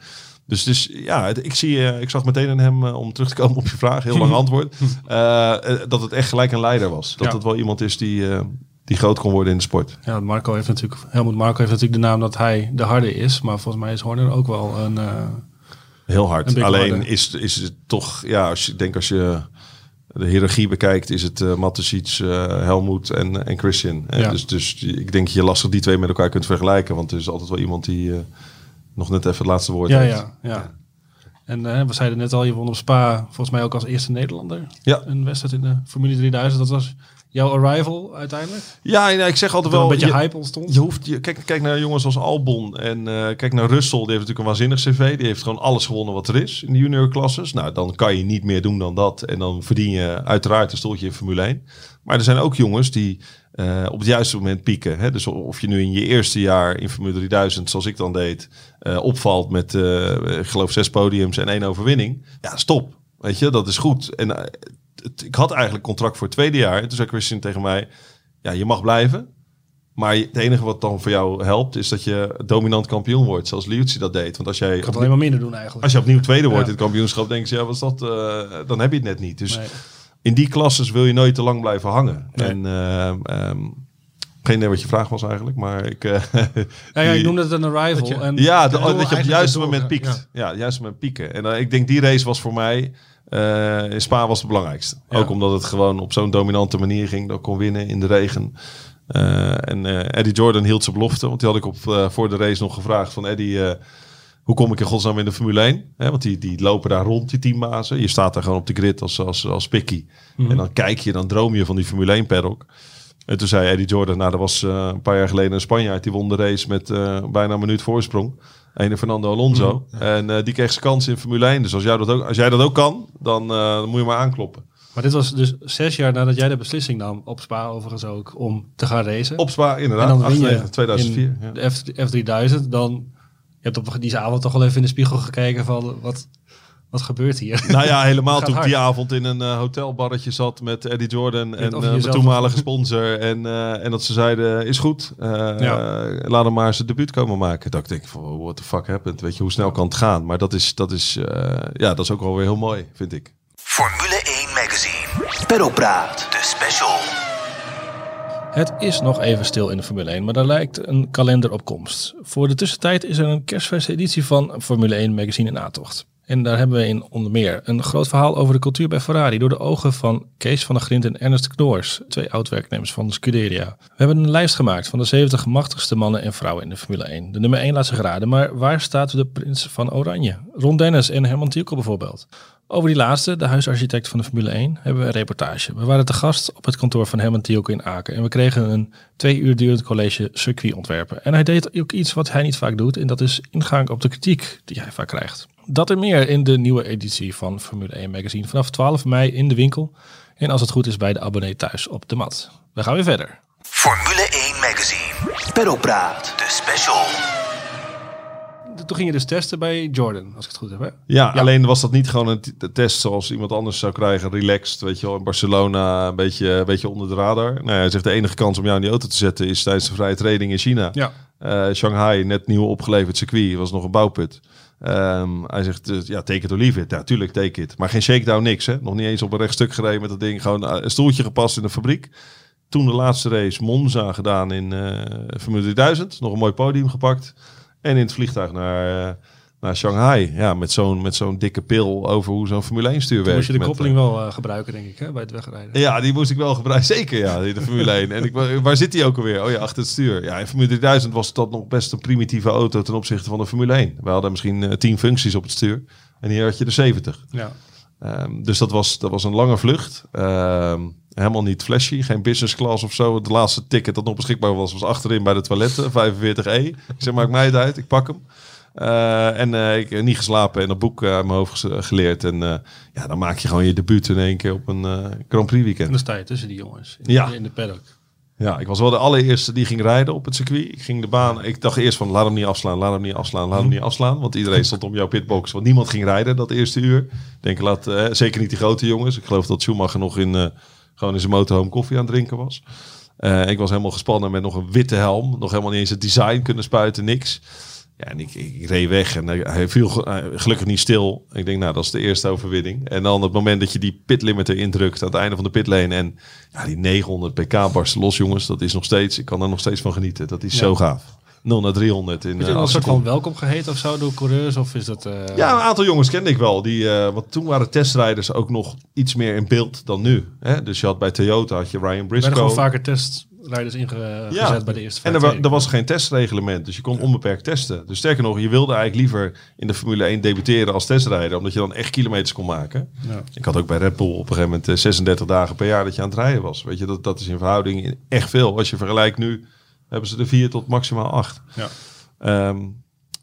Dus, dus ja, ik, zie, ik zag meteen in hem, om terug te komen op je vraag, heel lang antwoord, eh, dat het echt gelijk een leider was. Dat Ja. het wel iemand is die, die groot kon worden in de sport. Ja, Marco heeft natuurlijk, Helmut Marco heeft natuurlijk de naam dat hij de harde is. Maar volgens mij is Horner ook wel een... eh, Heel hard. Alleen harder. is, is het toch, ja, als je ik denk als je de hiërarchie bekijkt, is het uh, Matesic, eh, Helmoet en, en Christian. Eh, Ja. Dus, dus ik denk dat je lastig die twee met elkaar kunt vergelijken. Want er is altijd wel iemand die eh, nog net even het laatste woord ja, heeft. ja, ja. En eh, we zeiden net al, je won op Spa volgens mij ook als eerste Nederlander. Ja. Een wedstrijd in de Formule 3000. Dat was jouw arrival uiteindelijk. Ja, ja, ik zeg altijd Wel een beetje je- hype ontstond. Je hoeft, je, kijk, kijk naar jongens als Albon en eh, kijk naar Russell. Die heeft natuurlijk een waanzinnig cv. Die heeft gewoon alles gewonnen wat er is in de juniorklasses. Nou, dan kan je niet meer doen dan dat. En dan verdien je uiteraard een stoeltje in Formule 1. Maar er zijn ook jongens die eh, op het juiste moment pieken. Hè? Dus of je nu in je eerste jaar in Formule 3000, zoals ik dan deed, eh, opvalt met, ik geloof, zes podiums en één overwinning. Ja, stop. Weet je, dat is goed. En het- ik had eigenlijk contract voor het tweede jaar. En toen zei Christian tegen mij, ja, je mag blijven. Maar het enige wat dan voor jou helpt, is dat je dominant kampioen wordt, zoals Liuzzi dat deed. Want als jij, Ik had alleen maar minder doen eigenlijk. als je opnieuw tweede wordt Ja. in het kampioenschap, denk je, ja, wat is dat? eh, dan heb je het net niet. Dus Nee. in die klasses wil je nooit te lang blijven hangen. Nee. En ehm, ehm, Geen idee wat je vraag was eigenlijk, maar ik... eh, Ja, ja, ik noemde het een arrival. Dat je- en Ja, de, Ja, dat je op het juiste moment ja. piekt. Ja, het juiste moment pieken. En eh, ik denk die race was voor mij... eh, in Spa was het belangrijkste. Ja. Ook omdat het gewoon op zo'n dominante manier ging. Dat kon winnen in de regen. Eh, en eh, Eddie Jordan hield zijn belofte. Want die had ik op, voor de race nog gevraagd van Eddie... hoe kom ik in godsnaam in de Formule 1? Hè, want die, die lopen daar rond, die teambazen. Je staat daar gewoon op de grid als, als, als pikkie. En dan kijk je, dan droom je van die Formule 1 paddock. En toen zei Eddie Jordan, nou, dat was een paar jaar geleden een Spanjaard. Die won de race met bijna een minuut voorsprong. Ene Fernando Alonso. En eh, die kreeg zijn kans in Formule 1. Dus als, jij dat ook, als jij dat ook kan, dan, eh, dan moet je maar aankloppen. Maar dit was dus zes jaar nadat jij de beslissing nam, op Spa overigens ook, om te gaan racen. Op Spa, en inderdaad. dan je 98, 2004. in ja. de F, F3000. Dan, je hebt op die avond toch wel even in de spiegel gekeken van, wat, wat gebeurt hier? Nou ja, helemaal toen ik die avond in een eh, hotelbarretje zat met Eddie Jordan en je eh, mijn toenmalige sponsor. En, eh, en dat ze zeiden, is goed, Ja. laat hem maar zijn debuut komen maken. Dat ik denk, van, what the fuck happened? Weet je, hoe snel kan het gaan? Maar dat is, dat is, eh, ja, dat is ook wel weer heel mooi, vind ik. Formule 1 Magazine. Perropraat. De special. Het is nog even stil in de Formule 1, maar daar lijkt een kalender op komst. Voor de tussentijd is er een kerstverse editie van Formule 1 magazine in aantocht. En daar hebben we in onder meer een groot verhaal over de cultuur bij Ferrari door de ogen van Kees van der Grint en Ernest Knoors, twee oud-werknemers van de Scuderia. We hebben een lijst gemaakt van de 70 machtigste mannen en vrouwen in de Formule 1. De nummer 1 laat zich raden, maar waar staat de prins van Oranje? Ron Dennis en Herman Tielko bijvoorbeeld. Over die laatste, de huisarchitect van de Formule 1, hebben we een reportage. We waren te gast op het kantoor van Herman Tielko in Aken. En we kregen een twee uur durend college circuitontwerpen. En hij deed ook iets wat hij niet vaak doet. En dat is ingang op de kritiek die hij vaak krijgt. Dat en meer in de nieuwe editie van Formule 1 Magazine. Vanaf 12 mei in de winkel. En als het goed is bij de abonnee thuis op de mat. We gaan weer verder. Formule 1 Magazine. Perropraat. De special. Toen ging je dus testen bij Jordan, als ik het goed heb. Hè? Ja, alleen was dat niet gewoon een test zoals iemand anders zou krijgen. Relaxed, weet je wel, in Barcelona, een beetje, een beetje onder de radar. Nou, ja, hij zegt de enige kans om jou in die auto te zetten is tijdens de vrije training in China. Ja. Eh, Shanghai, net nieuw opgeleverd circuit, was nog een bouwput. Ehm, hij zegt, eh, ja, take it or leave it. Ja, tuurlijk, take it. Maar geen shakedown, niks. Hè? Nog niet eens op een rechtstuk gereden met dat ding. Gewoon eh, een stoeltje gepast in de fabriek. Toen de laatste race Monza gedaan in eh Formule 3000. Nog een mooi podium gepakt. En in het vliegtuig naar, naar Shanghai. Ja, met zo'n met zo'n dikke pil over hoe zo'n Formule 1 stuur werkt. moest je de Met, koppeling eh, wel eh, gebruiken, denk ik, hè, bij het wegrijden. ja, die moest ik wel gebruiken. Zeker, ja, de Formule 1. En ik, waar zit die ook alweer? Oh ja, achter het stuur. Ja, in Formule 3000 was dat nog best een primitieve auto ten opzichte van de Formule 1. We hadden misschien eh, 10 functies op het stuur. En hier had je er 70. Ja. Ehm, dus dat was, dat was een lange vlucht. Ehm, helemaal niet flashy, geen business class of zo. Het laatste ticket dat nog beschikbaar was, was achterin bij de toiletten, 45E. Ik zeg, maakt mij het uit, ik pak hem. Eh, en eh, ik heb niet geslapen en een boek uit mijn hoofd geleerd. En eh, ja, dan maak je gewoon je debuut in één keer op een Grand Prix En weekend. dan sta je tussen die jongens in, Ja. in de paddock. Ja, ik was wel de allereerste die ging rijden op het circuit. Ik ging de baan. Ik dacht eerst van laat hem niet afslaan, laat hem niet afslaan, laat hem niet afslaan. Want iedereen stond om jouw pitbox. Want niemand ging rijden dat eerste uur. Denk, laat, eh, zeker niet die grote jongens. Ik geloof dat Schumacher nog in, gewoon in zijn motorhome koffie aan het drinken was. Ik was helemaal gespannen met nog een witte helm. Nog helemaal niet eens het design kunnen spuiten, niks. Ja, en ik, ik, reed weg en hij, viel ge- eh, gelukkig niet stil. Ik denk, nou, dat is de eerste overwinning. En dan het moment dat je die pit limiter indrukt aan het einde van de pitlane. En ja, die 900 pk barsten los, jongens. Dat is nog steeds, ik kan er nog steeds van genieten. Dat is zo gaaf. 0 naar 300 in Is je eh, een acht soort van welkom geheten of zo door coureurs? Of is dat... eh, Ja, een aantal jongens kende ik wel. Die, eh, want toen waren testrijders ook nog iets meer in beeld dan nu. Hè? Dus je had bij Toyota had je Ryan Briscoe. gewoon vaker testrijders ingezet Ja. bij de eerste En er, er was geen testreglement, dus je kon onbeperkt testen. Dus sterker nog, je wilde eigenlijk liever in de Formule 1 debuteren als testrijder, omdat je dan echt kilometers kon maken. Ja. Ik had ook bij Red Bull op een gegeven moment eh, 36 dagen per jaar dat je aan het rijden was. Weet je, dat, dat is in verhouding echt veel. Als je vergelijkt nu, hebben ze er vier tot maximaal acht. Ja. Ehm,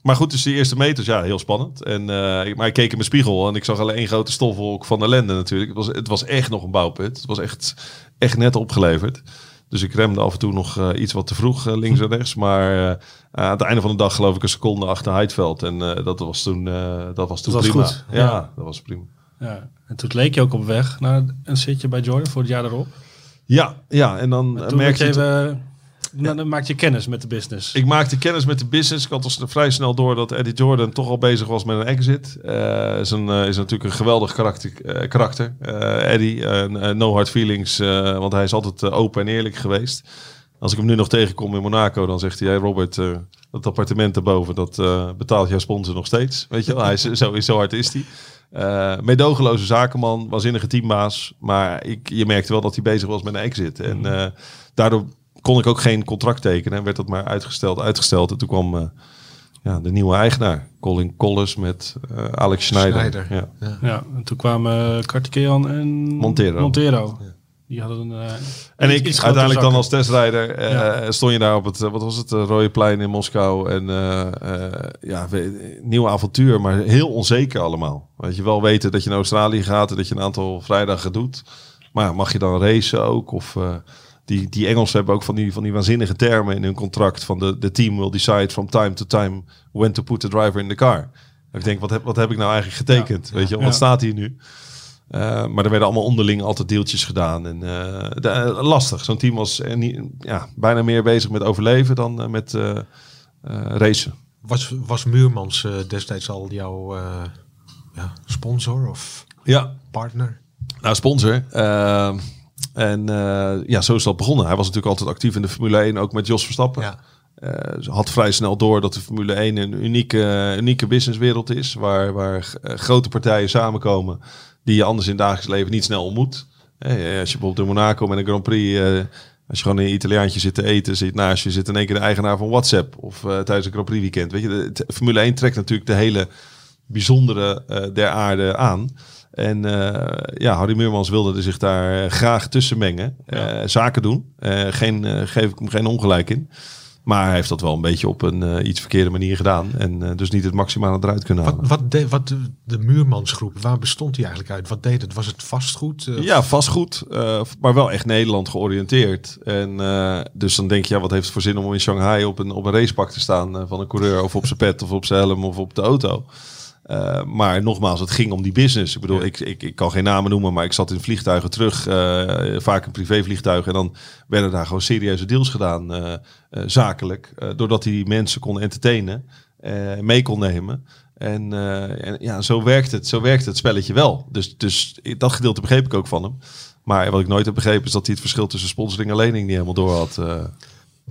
maar goed, dus die eerste meters, ja, heel spannend. En, eh, ik- maar ik keek in mijn spiegel en ik zag alleen één grote stofwolk van ellende natuurlijk. Het was, het was echt nog een bouwput. Het was echt, echt net opgeleverd. Dus ik remde af en toe nog eh, iets wat te vroeg eh, links en rechts. Maar eh, aan het einde van de dag geloof ik een seconde achter Heidveld. En dat was toen, dat was toen Dat prima. Ja, ja. dat was prima. Ja. En toen leek je ook op weg naar een zitje bij Jordan voor het jaar erop. Ja, ja, en dan Toen merk je... even, dan maak je kennis met de business. Ik maakte kennis met de business. Ik had al vrij snel door dat Eddie Jordan toch al bezig was met een exit. Eh is, een, eh, is natuurlijk een geweldig karakter. eh, karakter. Eddie, no hard feelings, want hij is altijd open en eerlijk geweest. Als ik hem nu nog tegenkom in Monaco, dan zegt hij, hey Robert, dat appartement daarboven, dat betaalt jouw sponsor nog steeds. Weet je wel, hij is, zo, zo hard is hij. Meedogenloze zakenman, waanzinnige teambaas. Maar ik, je merkte wel dat hij bezig was met een exit. En eh, daardoor kon ik ook geen contract tekenen. En werd dat maar uitgesteld, uitgesteld. En toen kwam eh, ja, de nieuwe eigenaar, Colin Collis met eh, Alex Schneider. Schneider. Ja. Ja, en toen kwamen uh, Kartikeyan en Montero. Montero. Die hadden een. eh, En ik, uiteindelijk grotere dan als testrijder, eh, Ja. stond je daar op het, eh, wat was het, eh, Rode Plein in Moskou. En eh, eh, ja, nieuw avontuur, maar heel onzeker allemaal. Weet je wel weten dat je naar Australië gaat en dat je een aantal vrijdagen doet. Maar mag je dan racen ook? Of eh, die, die Engelsen hebben ook van die, van die waanzinnige termen in hun contract. Van de, de team will decide from time to time when to put the driver in the car. Ik denk, wat heb, wat heb ik nou eigenlijk getekend? Weet je? Ja. wat staat hier nu? Eh, maar er werden allemaal onderling altijd deeltjes gedaan. En, eh, de- eh, lastig. Zo'n team was niet, ja, bijna meer bezig met overleven dan met racen. Was, was Muurmans destijds al jouw ja, sponsor of Ja, partner? nou sponsor. En eh, ja, zo is dat begonnen. Hij was natuurlijk altijd actief in de Formule 1, ook met Jos Verstappen. Ja. Eh, ze had vrij snel door dat de Formule 1 een unieke, unieke businesswereld is. Waar, waar eh, grote partijen samenkomen die je anders in het dagelijks leven niet snel ontmoet. Als je bijvoorbeeld in Monaco met een Grand Prix... als je gewoon in een Italiaantje zit te eten, zit naast je zit in één keer de eigenaar van WhatsApp. Of tijdens een Grand Prix weekend. Weet je, de, de Formule 1 trekt natuurlijk de hele bijzondere der aarde aan. En eh, ja, Harry Muurmans wilde zich daar eh, graag tussen mengen. Eh, zaken doen. Geen, geef ik hem geen ongelijk in. Maar hij heeft dat wel een beetje op een iets verkeerde manier gedaan. En dus niet het maximale eruit kunnen Wat, halen. wat, de, wat de, de Muurmansgroep, waar bestond die eigenlijk uit? Wat deed het? Was het vastgoed? Ja, vastgoed, maar wel echt Nederland georiënteerd. En dus dan denk je, ja, wat heeft het voor zin om in Shanghai op een, op een racepak te staan van een coureur, of op zijn pet, of op zijn helm, of op de auto. Eh, maar nogmaals, het ging om die business. Ik bedoel, Ja. ik, ik, ik kan geen namen noemen, maar ik zat in vliegtuigen terug, eh, vaak een privévliegtuig. En dan werden daar gewoon serieuze deals gedaan, eh, zakelijk. doordat hij die mensen kon entertainen, mee kon nemen. En, en ja, zo werkt het. Zo werkt het spelletje wel. Dus, dus dat gedeelte begreep ik ook van hem. Maar wat ik nooit heb begrepen is dat hij het verschil tussen sponsoring en lening niet helemaal door had.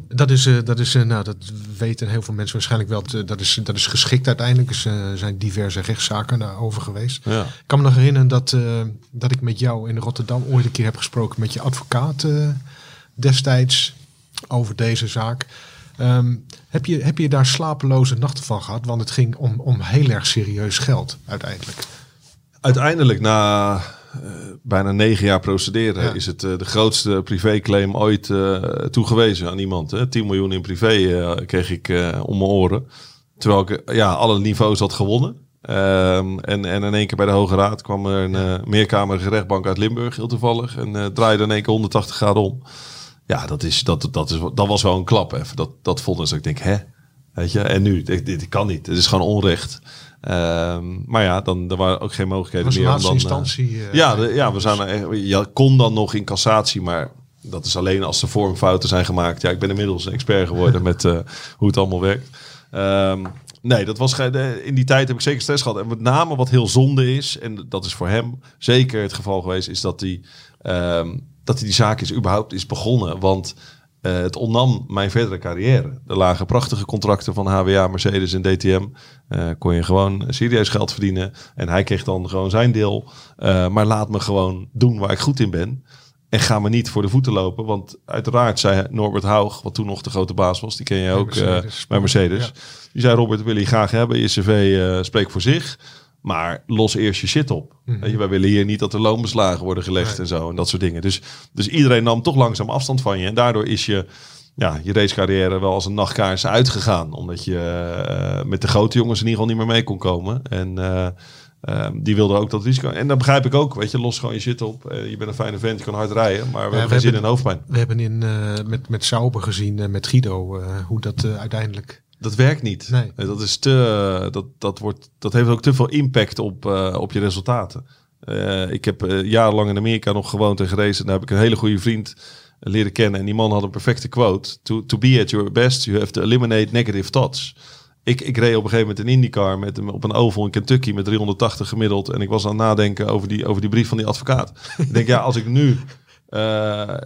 Eh. Dat is, eh, dat is eh, nou, dat weten heel veel mensen waarschijnlijk wel. Dat, dat, is, dat is geschikt uiteindelijk. Dus, eh, Er zijn diverse rechtszaken daarover geweest. ja. Ik kan me nog herinneren dat, eh, dat ik met jou in Rotterdam ooit een keer heb gesproken met je advocaat eh, destijds over deze zaak. Ehm, heb, je, heb je daar slapeloze nachten van gehad? Want het ging om, om heel erg serieus geld uiteindelijk. Uiteindelijk, na eh, bijna negen jaar procederen, Ja. is het eh, de grootste privéclaim ooit eh, toegewezen aan iemand. Hè. 10 miljoen in privé eh, kreeg ik eh, om mijn oren. Terwijl ik eh, ja, alle niveaus had gewonnen. Ehm, en, en in één keer bij de Hoge Raad kwam er een eh, meerkamerige rechtbank uit Limburg, heel toevallig. En eh, draaide in één keer 180 graden om. Ja, dat, is, dat, dat, is, dat was wel een klap even. Dat, dat vonden ze. Ik denk, hè? Weet je? En nu, dit, dit kan niet. Het is gewoon onrecht. Ehm, maar ja, dan er waren ook geen mogelijkheden meer. om laatste dan, eh, instantie. eh, ja, de- ja, we zijn er, echt- je kon dan nog in cassatie, maar dat is alleen als er vormfouten zijn gemaakt. Ja, ik ben inmiddels een expert geworden met eh, hoe het allemaal werkt. Ehm, nee, dat was in die tijd heb ik zeker stress gehad. En met name wat heel zonde is, en dat is voor hem zeker het geval geweest, is dat hij ehm, dat hij die zaak is überhaupt is begonnen. Want eh, hetonnam mijn verdere carrière. Er lagen prachtige contracten van HWA, Mercedes en DTM. Eh, kon je gewoon serieus geld verdienen. En hij kreeg dan gewoon zijn deel. Eh, maar laat me gewoon doen waar ik goed in ben. En ga me niet voor de voeten lopen. Want uiteraard zei Norbert Haug, wat toen nog de grote baas was. Die ken je ook eh, Mercedes. bij Mercedes. Ja. Die zei, Robert, wil je graag hebben. Je cv spreekt voor zich. Maar los eerst je shit op. Je, wij willen hier niet dat er loonbeslagen worden gelegd Nee. en zo. En dat soort dingen. Dus, dus iedereen nam toch langzaam afstand van je. En daardoor is je, ja, je racecarrière wel als een nachtkaars uitgegaan. Omdat je eh, met de grote jongens in ieder geval niet meer mee kon komen. En eh, eh, die wilden ook dat risico. En dat begrijp ik ook. Weet je, los gewoon je shit op. Eh, je bent een fijne vent, je kan hard rijden. Maar we hebben we geen zin in hoofdpijn. We hebben in, met, met Sauber gezien, met Guido, hoe dat uiteindelijk... Dat werkt niet. Nee. Eh, Dat, is te, dat, dat, wordt, dat heeft ook te veel impact op, eh, op je resultaten. Eh, ik heb eh, jarenlang in Amerika nog gewoond en gereisd. En daar heb ik een hele goede vriend eh, leren kennen. En die man had een perfecte quote. To, to be at your best, you have to eliminate negative thoughts. Ik, ik reed op een gegeven moment een IndyCar met, op een oval in Kentucky met 380 gemiddeld. En ik was aan het nadenken over die, over die brief van die advocaat. ik denk, ja, als ik nu... eh,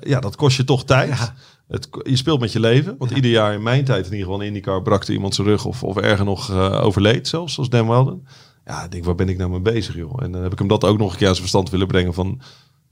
ja, dat kost je toch tijd. Ja. Het, je speelt met je leven. Want ieder jaar in mijn tijd in ieder geval in IndyCar brak er iemand zijn rug of, of erger nog eh, overleed zelfs, zoals Dan Weldon. Ja, ik denk, waar ben ik nou mee bezig, joh? En dan heb ik hem dat ook nog een keer aan zijn verstand willen brengen van...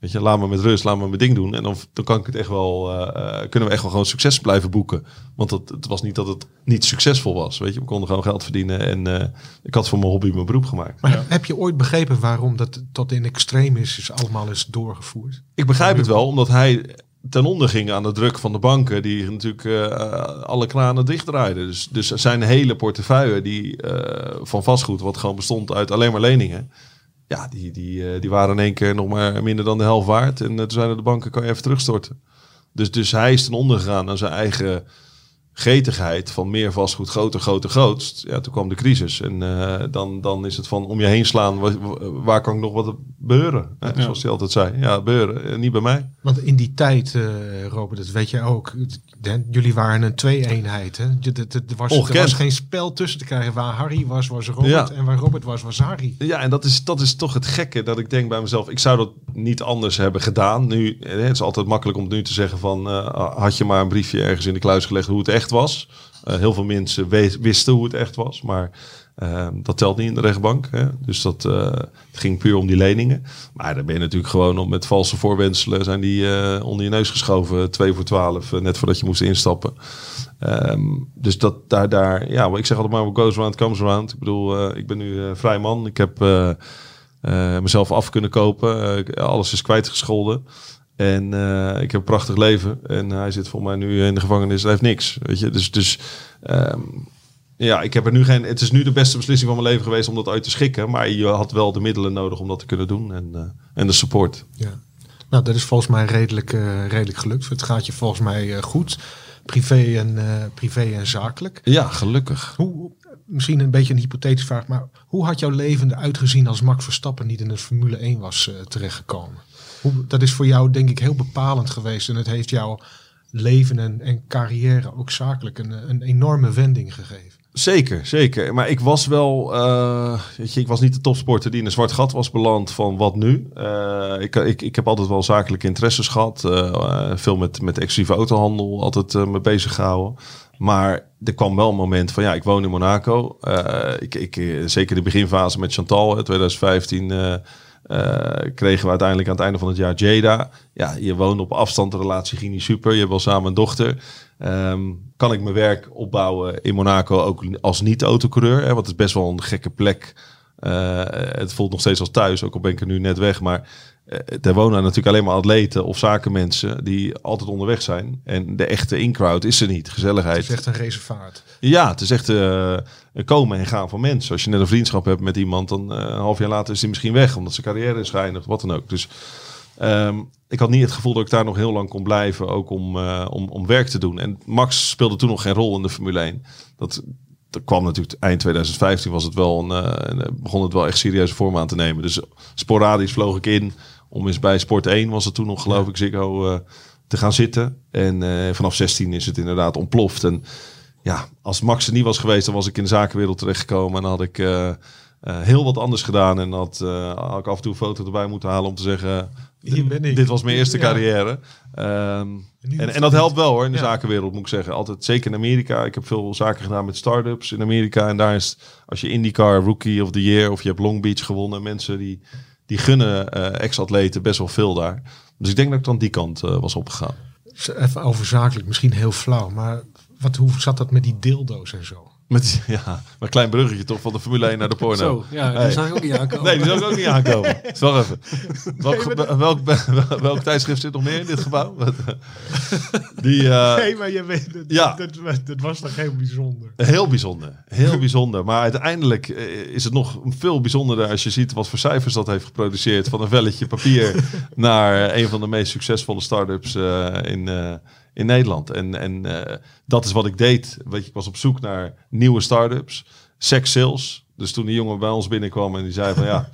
Weet je, laat me met rust, laat me mijn ding doen. En dan, dan kan ik het echt wel, eh, eh, kunnen we echt wel gewoon succes blijven boeken. Want het, het was niet dat het niet succesvol was. Weet je, we konden gewoon geld verdienen. En eh, ik had voor mijn hobby mijn beroep gemaakt. Maar heb je ooit begrepen waarom dat tot in extreem is, is allemaal is doorgevoerd? Ik begrijp het wel, omdat hij ten onder ging aan de druk van de banken, die natuurlijk eh, alle kranen dichtdraaiden. Dus, dus zijn hele portefeuille die, eh, van vastgoed, wat gewoon bestond uit alleen maar leningen, ja, die, die, eh, die waren in één keer nog maar minder dan de helft waard. En toen zeiden de banken, kan je even terugstorten. Dus, dus hij is ten onder gegaan aan zijn eigen gretigheid van meer vastgoed, groter, groter, grootst. Ja, toen kwam de crisis. En eh, dan, dan is het van om je heen slaan, waar, waar kan ik nog wat beuren? Hè, Zoals hij altijd zei. Ja, beuren, eh, niet bij mij. Want in die tijd, eh, Robert, dat weet je ook, jullie waren een twee-eenheid. Hè? Er was, er was geen spel tussen te krijgen. Waar Harry was, was Robert. Ja. En waar Robert was, was Harry. Ja, en dat is, dat is toch het gekke dat ik denk bij mezelf, ik zou dat niet anders hebben gedaan. Nu, het is altijd makkelijk om nu te zeggen van, eh, had je maar een briefje ergens in de kluis gelegd hoe het echt was. Eh, heel veel mensen wisten hoe het echt was, maar eh, dat telt niet in de rechtbank. Hè? Dus dat eh, ging puur om die leningen. Maar dan ben je natuurlijk gewoon op met valse voorwenselen zijn die onder je neus geschoven, 2 voor 12, eh, net voordat je moest instappen. Ehm, dus dat daar, daar, ja, ik zeg altijd maar, goes around comes around. Ik bedoel, ik ben nu vrij man. Ik heb mezelf af kunnen kopen. Alles is kwijtgescholden. En eh, ik heb een prachtig leven. En hij zit voor mij nu in de gevangenis. Hij heeft niks. Weet je? Dus, dus ehm, ja, ik heb er nu geen. Het is nu de beste beslissing van mijn leven geweest om dat uit te schikken. Maar je had wel de middelen nodig om dat te kunnen doen. En, eh, en de support. Ja. Nou, dat is volgens mij redelijk, eh, redelijk gelukt. Het gaat je volgens mij eh, goed. Privé en, eh, privé en zakelijk. Ja, gelukkig. Hoe, misschien een beetje een hypothetische vraag, maar hoe had jouw leven eruit gezien als Max Verstappen niet in de Formule 1 was eh, terechtgekomen? Dat is voor jou denk ik heel bepalend geweest en het heeft jouw leven en, en carrière ook zakelijk een, een enorme wending gegeven. Zeker, zeker. Maar ik was wel, eh, weet je, ik was niet de topsporter die in een zwart gat was beland van wat nu. Eh, ik, ik, ik heb altijd wel zakelijke interesses gehad. eh, veel met, met exclusieve autohandel altijd me bezig gehouden. Maar er kwam wel een moment van, ja, ik woon in Monaco. Ik, ik, zeker de beginfase met Chantal, in 2015... eh, kregen we uiteindelijk aan het einde van het jaar Jada. Ja, je woonde op afstand, de relatie ging niet super. Je hebt wel samen een dochter. Ehm, kan ik mijn werk opbouwen in Monaco ook als niet-autocoureur? Want het is best wel een gekke plek. Eh, het voelt nog steeds als thuis, ook al ben ik er nu net weg. Maar eh, er wonen natuurlijk alleen maar atleten of zakenmensen die altijd onderweg zijn. En de echte in-crowd is er niet. Het Gezelligheid. is echt een reservaat. Ja, het is echt eh, een komen en gaan van mensen. Als je net een vriendschap hebt met iemand, dan eh, een half jaar later is hij misschien weg, omdat zijn carrière is geëindigd, wat dan ook. Dus ehm, ik had niet het gevoel dat ik daar nog heel lang kon blijven, ook om, om, om werk te doen. En Max speelde toen nog geen rol in de Formule 1. Dat, dat kwam natuurlijk eind 2015 was het wel een, eh, een- begon het wel echt serieuze vorm aan te nemen. Dus sporadisch vloog ik in om eens bij Sport 1 was het toen nog geloof ik Ziggo eh, te gaan zitten. En eh, vanaf 16 is het inderdaad ontploft. En ja, als Max er niet was geweest, dan was ik in de zakenwereld terechtgekomen. En dan had ik eh, eh, heel wat anders gedaan. En had, eh, had ik af en toe een foto erbij moeten halen om te zeggen... Hier ben ik. Dit was mijn eerste carrière. Ehm, en, hoeft en dat helpt wel hoor, in de Ja. zakenwereld moet ik zeggen. Altijd, zeker in Amerika. Ik heb veel zaken gedaan met start-ups in Amerika. En daar is, als je IndyCar Rookie of the Year of je hebt Long Beach gewonnen. Mensen die, die gunnen eh, ex-atleten best wel veel daar. Dus ik denk dat ik dan die kant eh, was opgegaan. Even over zakelijk, misschien heel flauw, maar wat, hoe zat dat met die dildo's en zo? Met, ja, maar een klein bruggetje toch van de Formule 1 naar de porno. Zo, ja, Hey. die zag ik ook niet aankomen. Nee, die zou ik ook niet aankomen. Wacht even. Welk, welk, welk, welk tijdschrift zit nog meer in dit gebouw? Eh, Die, eh, nee, maar je weet, dat, Ja. dat, dat was toch heel bijzonder. Heel bijzonder. Heel bijzonder. Maar uiteindelijk eh, is het nog veel bijzonderder als je ziet wat voor cijfers dat heeft geproduceerd. Van een velletje papier naar een van de meest succesvolle start-ups in, in Nederland. En, en eh, dat is wat ik deed. Weet je, ik was op zoek naar nieuwe start-ups. Sex sales. Dus toen die jongen bij ons binnenkwam en die zei van ja...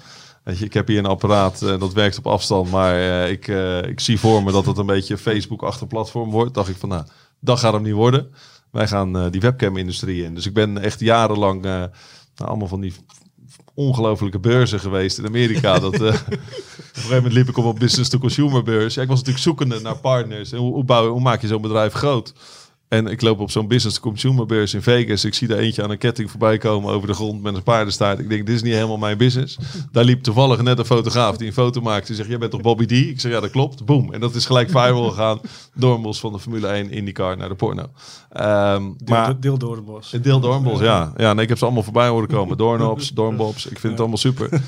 Weet je, ik heb hier een apparaat eh, dat werkt op afstand, maar eh, ik, ik zie voor me dat het een beetje Facebook-achtig platform wordt. Dacht ik van, nou, dat gaat hem niet worden. Wij gaan die webcam-industrie in. Dus ik ben echt jarenlang nou, allemaal van die ongelofelijke beurzen geweest in Amerika. dat, eh, op een gegeven moment liep ik op een business-to-consumer beurs. Ik was natuurlijk zoekende naar partners. En hoe, hoe, bouw, hoe maak je zo'n bedrijf groot? En ik loop op zo'n business-to-consumer beurs in Vegas. Ik zie er eentje aan een ketting voorbij komen over de grond met een paardenstaart. Ik denk, dit is niet helemaal mijn business. Daar liep toevallig net een fotograaf die een foto maakte. Die zegt, jij bent toch Bobby D? Ik zeg, ja, dat klopt. Boom. En dat is gelijk viral gegaan. Doornbos van de Formule 1 IndyCar naar de porno. Maar Deel, deel door de bos. een deel Doornbos, ja. Ja, nee, ik heb ze allemaal voorbij horen komen. Doornops, Doornbobs. Ik vind het allemaal super.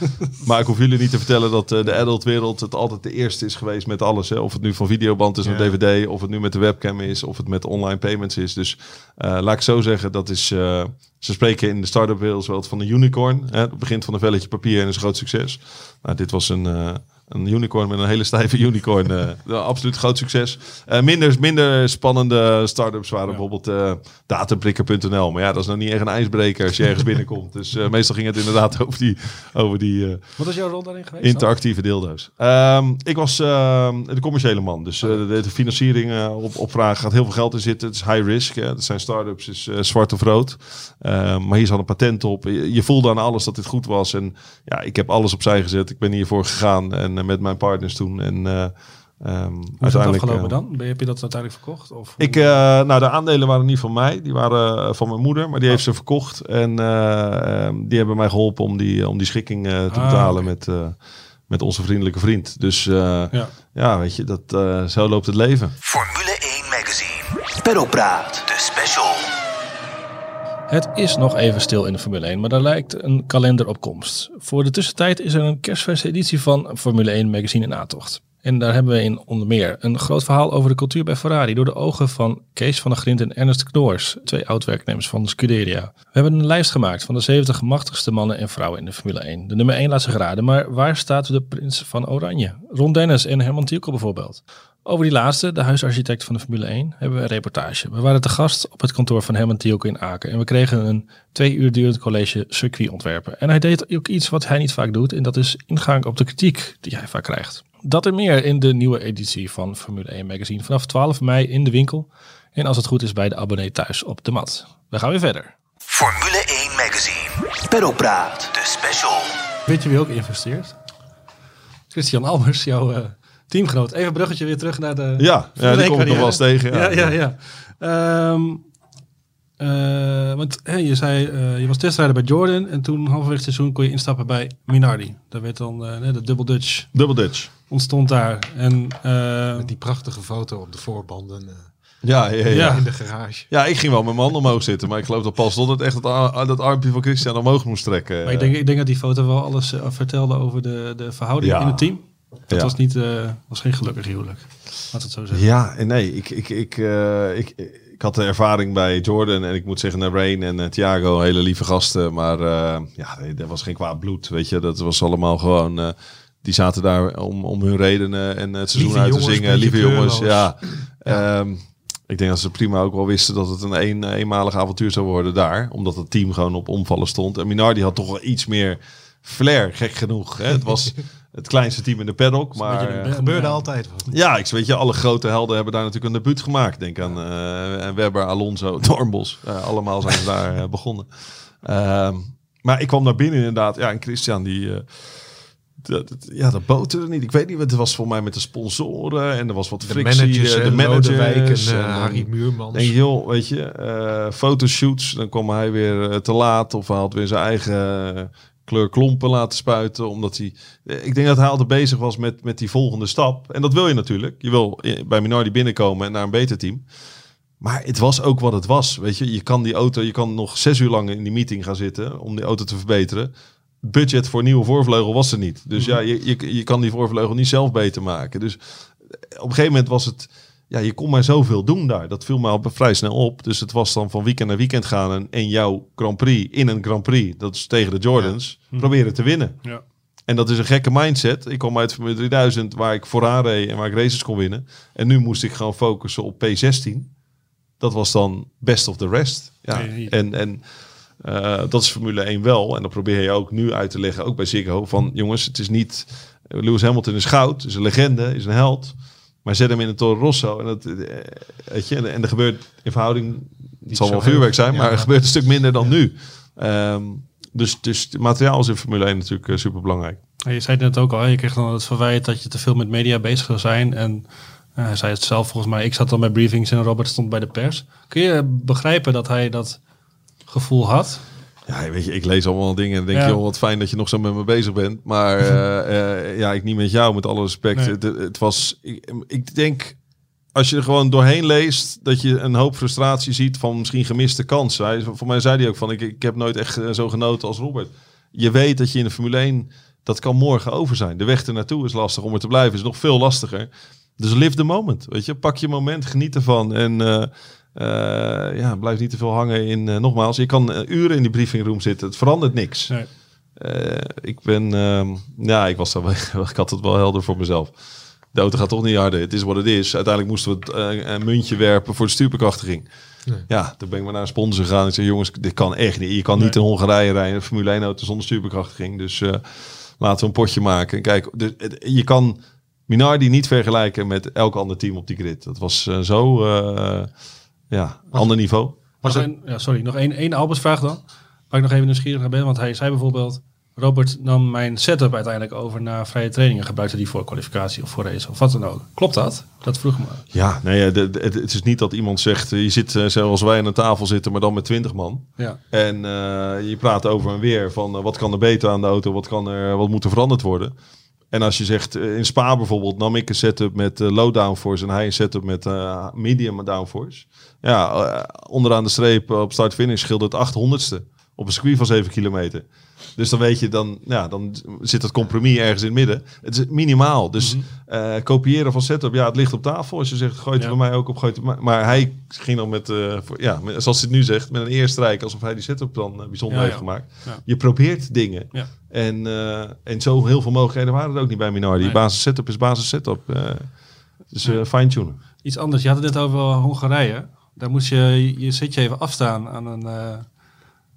Maar ik hoef jullie niet te vertellen dat eh, de adult wereld het altijd de eerste is geweest met alles. Hè. Of het nu van videoband is naar Ja. DVD, of het nu met de webcam is, of het met online payments is. Dus eh, laat ik zo zeggen, dat is... eh, ze spreken in de start-up wereld wel van een unicorn. Hè. Het begint van een velletje papier en is een groot succes. Nou, dit was een... een unicorn met een hele stijve unicorn. eh, absoluut groot succes. Eh, minder, minder spannende start-ups waren bijvoorbeeld dataprikker.nl. Maar ja, dat is nou niet echt een ijsbreker als je ergens binnenkomt. Dus meestal ging het inderdaad over die, over die Wat is jouw rol daarin geweest? interactieve deeldoos. Ehm, ik was ehm, de commerciële man. Dus eh, de, de financiering op, op vragen gaat heel veel geld in zitten. Het is high risk. Hè. Dat zijn start-ups, is zwart of rood. Ehm, maar hier zat een patent op. Je, je voelde aan alles dat dit goed was. En ja, ik heb alles opzij gezet. Ik ben hiervoor gegaan en eh, met mijn partners toen. En eh, ehm, Hoe is dat uiteindelijk, afgelopen eh, dan? Ben- Heb je dat uiteindelijk verkocht? Of ik, eh, nou, de aandelen waren niet van mij. Die waren van mijn moeder. Maar die heeft ze verkocht. En eh, ehm, die hebben mij geholpen om die, om die schikking te Ah, betalen met, eh, met onze vriendelijke vriend. Dus eh, ja. ja, weet je, dat, eh, zo loopt het leven. Formule 1 Magazine. Pedalpraat. De special. Het is nog even stil in de Formule 1, maar daar lijkt een kalender op komst. Voor de tussentijd is er een kerstverse editie van Formule 1 Magazine in aantocht. En daar hebben we in onder meer een groot verhaal over de cultuur bij Ferrari door de ogen van Kees van der Grint en Ernest Knoors, twee oud-werknemers van de Scuderia. We hebben een lijst gemaakt van de 70 machtigste mannen en vrouwen in de Formule 1. De nummer 1 laat zich raden, maar waar staat de prins van Oranje? Ron Dennis en Herman Tielko bijvoorbeeld. Over die laatste, de huisarchitect van de Formule 1, hebben we een reportage. We waren te gast op het kantoor van Herman Tielko in Aken. En we kregen een twee uur durend college circuitontwerpen. En hij deed ook iets wat hij niet vaak doet. En dat is ingang op de kritiek die hij vaak krijgt. Dat en meer in de nieuwe editie van Formule 1 Magazine. Vanaf 12 mei in de winkel. En als het goed is bij de abonnee thuis op de mat. We gaan weer verder. Formule 1 Magazine. Pedalpraat. De special. Weet je wie ook investeert? Christian Albers, jouw eh, teamgenoot. Even een bruggetje weer terug naar de... Ja, ja die kom ik nog wel eens tegen. Ja, ja, ja. Ehm, eh, want hè, je zei, eh, je was testrijder bij Jordan en toen halverwege het seizoen kon je instappen bij Minardi. Daar werd dan eh, de Double Dutch Double Dutch. ontstond daar. En eh, Met die prachtige foto op de voorbanden eh, Ja, ja, ja. Ja. ja. in de garage. ik ging wel met mijn hand omhoog zitten. Maar ik geloof dat Paul Stoddert echt dat, dat armpje van Christian omhoog moest trekken. maar ik, denk, ik denk dat die foto wel alles vertelde over de, de verhouding Ja. in het team. Dat Ja. was, niet, eh, was geen gelukkig huwelijk. Laat het zo zeggen. Ja, en nee, ik, ik, ik, eh, ik, ik had de ervaring bij Jordan en ik moet zeggen, naar Rain en eh, Thiago, hele lieve gasten. Maar eh, ja, er was geen kwaad bloed, weet je. Dat was allemaal gewoon, die zaten daar om, om hun redenen en het seizoen Lieve uit te zingen. Lieve jongens, ja. Ehm, ik denk dat ze prima ook wel wisten dat het een, een eenmalig avontuur zou worden daar. Omdat het team gewoon op omvallen stond. En Minardi had toch wel iets meer flair, gek genoeg. Hè? Het was het kleinste team in de paddock, maar... een eh. Gebeurde Ja. altijd wat. ja, ik weet je, alle grote helden hebben daar natuurlijk een debuut gemaakt. Denk aan eh, Webber, Alonso, Dornbos. Eh, allemaal zijn ze daar begonnen. Ehm, maar ik kwam naar binnen inderdaad. Ja, en Christian die... eh, dat, dat- ja, dat boterde niet. Ik weet niet, het was voor mij met de sponsoren en er was wat De frictie. managers, de de Lodewijk en managers. en dan Harry Muurmans. Denk je, joh, weet je, eh, fotoshoots, dan kwam hij weer te laat of hij had weer zijn eigen eh, kleur klompen laten spuiten, omdat hij, eh, ik denk dat hij altijd bezig was met, met die volgende stap. En dat wil je natuurlijk. Je wil eh, bij Minardi binnenkomen en naar een beter team. Maar het was ook wat het was, weet je. Je kan die auto, je kan nog zes uur lang in die meeting gaan zitten om die auto te verbeteren. Budget voor nieuwe voorvleugel was er niet. Dus ja, je, je, je kan die voorvleugel niet zelf beter maken. Dus op een gegeven moment was het, ja, je kon maar zoveel doen daar. Dat viel me al vrij snel op. Dus het was dan van weekend naar weekend gaan en, en jouw Grand Prix in een Grand Prix, dat is tegen de Jordans, proberen te winnen. Ja. En dat is een gekke mindset. Ik kwam uit Formule 3000 waar ik vooraan reed en waar ik races kon winnen. En nu moest ik gewoon focussen op P16. Dat was dan best of the rest. Ja. Nee. En, en eh, dat is Formule 1 wel. En dat probeer je ook nu uit te leggen, ook bij Ziggo. Van jongens, het is niet... Lewis Hamilton is goud, is een legende, is een held. Maar zet hem in een Toro Rosso. En, dat, eh, weet je, en, en er gebeurt in verhouding... Het zal wel vuurwerk zijn, maar er gebeurt een stuk minder dan nu. Ehm, Dus, dus het materiaal is in Formule 1 natuurlijk super belangrijk. Je zei het net ook al, je kreeg dan het verwijt dat je te veel met media bezig zou zijn. En uh, hij zei het zelf volgens mij. Ik zat dan bij briefings en Robert stond bij de pers. Kun je begrijpen dat hij dat gevoel had? Ja, weet je, ik lees allemaal dingen en denk, je, joh, wat fijn dat je nog zo met me bezig bent. Maar uh, uh, ja, ik niet met jou, met alle respect. Het, het, was, ik, ik, denk, als je er gewoon doorheen leest, dat je een hoop frustratie ziet van misschien gemiste kansen. Hij, voor mij zei hij ook van, ik, ik heb nooit echt zo genoten als Robert. Je weet dat je in de Formule 1, dat kan morgen over zijn. De weg er naartoe is lastig, om er te blijven is nog veel lastiger. Dus live the moment, weet je. Pak je moment, geniet ervan en uh, ja, blijf niet te veel hangen in... Uh, nogmaals, je kan uren in die briefingroom zitten. Het verandert niks. Nee. ik ben... Ehm, ja, ik was daar ik had het wel helder voor mezelf. De auto gaat toch niet harder. Het is wat het is. Uiteindelijk moesten we het, een muntje werpen voor de stuurbekrachtiging. Nee. Ja, toen ben ik maar naar een sponsor gegaan. En zei, jongens, dit kan echt niet. Je kan niet in Hongarije rijden, een Formule 1 auto zonder stuurbekrachtiging. Dus laten we een potje maken. Kijk, dus, je kan Minardi niet vergelijken met elk ander team op die grid. Dat was uh, zo, uh, ja, was ander niveau. Was een, ja, sorry, nog één, één Albers-vraag dan. Waar ik nog even nieuwsgierig naar ben. Want hij zei bijvoorbeeld... Robert nam mijn setup uiteindelijk over naar vrije trainingen. Gebruikte die voor kwalificatie of voor race of wat dan ook. Klopt dat? Dat vroeg me. Ja, nee, de, de, het is niet dat iemand zegt... Je zit zoals wij aan een tafel zitten, maar dan met twintig man. Ja. En uh, je praat over en weer van wat kan er beter aan de auto? Wat, kan er, wat moet er veranderd worden? En als je zegt, eh, in Spa bijvoorbeeld, nam ik een setup met uh, low downforce en hij een setup met uh, medium downforce. Ja, onderaan de streep op start-finish scheelde het 800ste op een circuit van 7 kilometer. Dus dan weet je, dan, ja, dan zit het compromis ergens in het midden. Het is minimaal. Dus mm kopiëren van setup, ja, het ligt op tafel. Als je zegt, gooit het bij mij ook op, gooit maar, maar hij ging dan met, uh, voor, ja, met, zoals hij het nu zegt, met een eerstrijk, alsof hij die setup dan bijzonder heeft gemaakt. Je probeert dingen. En, en zo heel veel mogelijkheden waren er ook niet bij Minardi. Nee. Basis setup is basis setup. dus fine-tunen. Iets anders, je had het net over Hongarije. Daar moest je je zitje even afstaan aan een,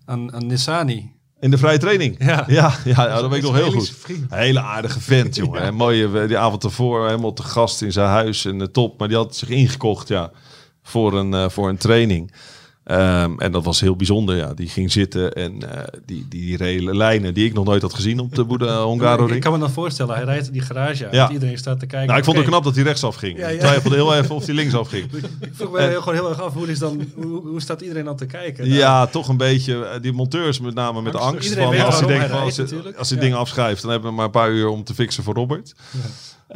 aan, aan Nissani. In de vrije training. Ja, ja, ja, dat weet ik nog heel goed. Hele aardige vent, jongen. Ja. Mooie, eh, die avond ervoor helemaal te gast in zijn huis en de top. Maar die had zich ingekocht, ja, voor een, uh, voor een training. Um, en dat was heel bijzonder. Ja. Die ging zitten en uh, die, die, die lijnen die ik nog nooit had gezien op de Boede Hongaro Ik kan me dan voorstellen, hij rijdt die garage uit. Ja. Iedereen staat te kijken. Nou, ik vond het knap dat hij rechtsaf ging. Ja, ja. Ik twijfelde heel even of hij linksaf ging. ik vroeg me gewoon heel erg af, hoe, is dan, hoe, hoe staat iedereen dan te kijken? Ja, toch een beetje. Die monteurs met name met angst. angst van, als hij, denkt, als, hij, als hij dingen afschrijft, dan hebben we maar een paar uur om te fixen voor Robert.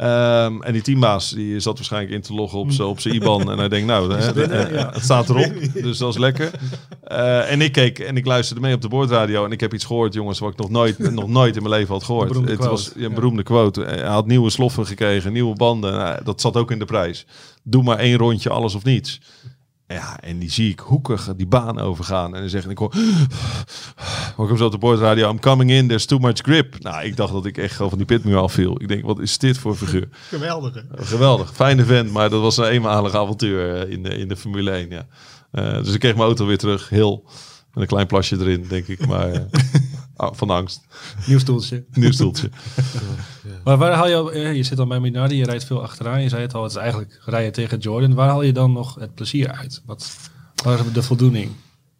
Um, en die teambaas die zat waarschijnlijk in te loggen op zijn op IBAN. en hij denkt, nou, hè, ja. het staat erop. Dus dat is lekker. Uh, en ik keek en ik luisterde mee op de boordradio. En ik heb iets gehoord, jongens, wat ik nog nooit, nog nooit in mijn leven had gehoord. Het was een beroemde quote. Hij had nieuwe sloffen gekregen, nieuwe banden. Nou, dat zat ook in de prijs. Doe maar één rondje, alles of niets. Ja, en die zie ik hoekig die baan overgaan. En dan zeg ik, hoor, zo op de boordradio, I'm coming in, there's too much grip. Nou, ik dacht dat ik echt gewoon van die pitmuur afviel. Ik denk, wat is dit voor figuur? Geweldig. Geweldig, fijne vent, maar dat was een eenmalig avontuur eh, in de, in de Formule 1, ja. Uh, dus ik kreeg mijn auto weer terug, heel, met een klein plasje erin, denk ik. Maar uh, van angst. Nieuw stoeltje. Nieuw stoeltje. Maar waar haal je, je zit dan bij Minardi, je rijdt veel achteraan. Je zei het al, het is eigenlijk rijden tegen Jordan. Waar haal je dan nog het plezier uit? Wat, waar is de voldoening?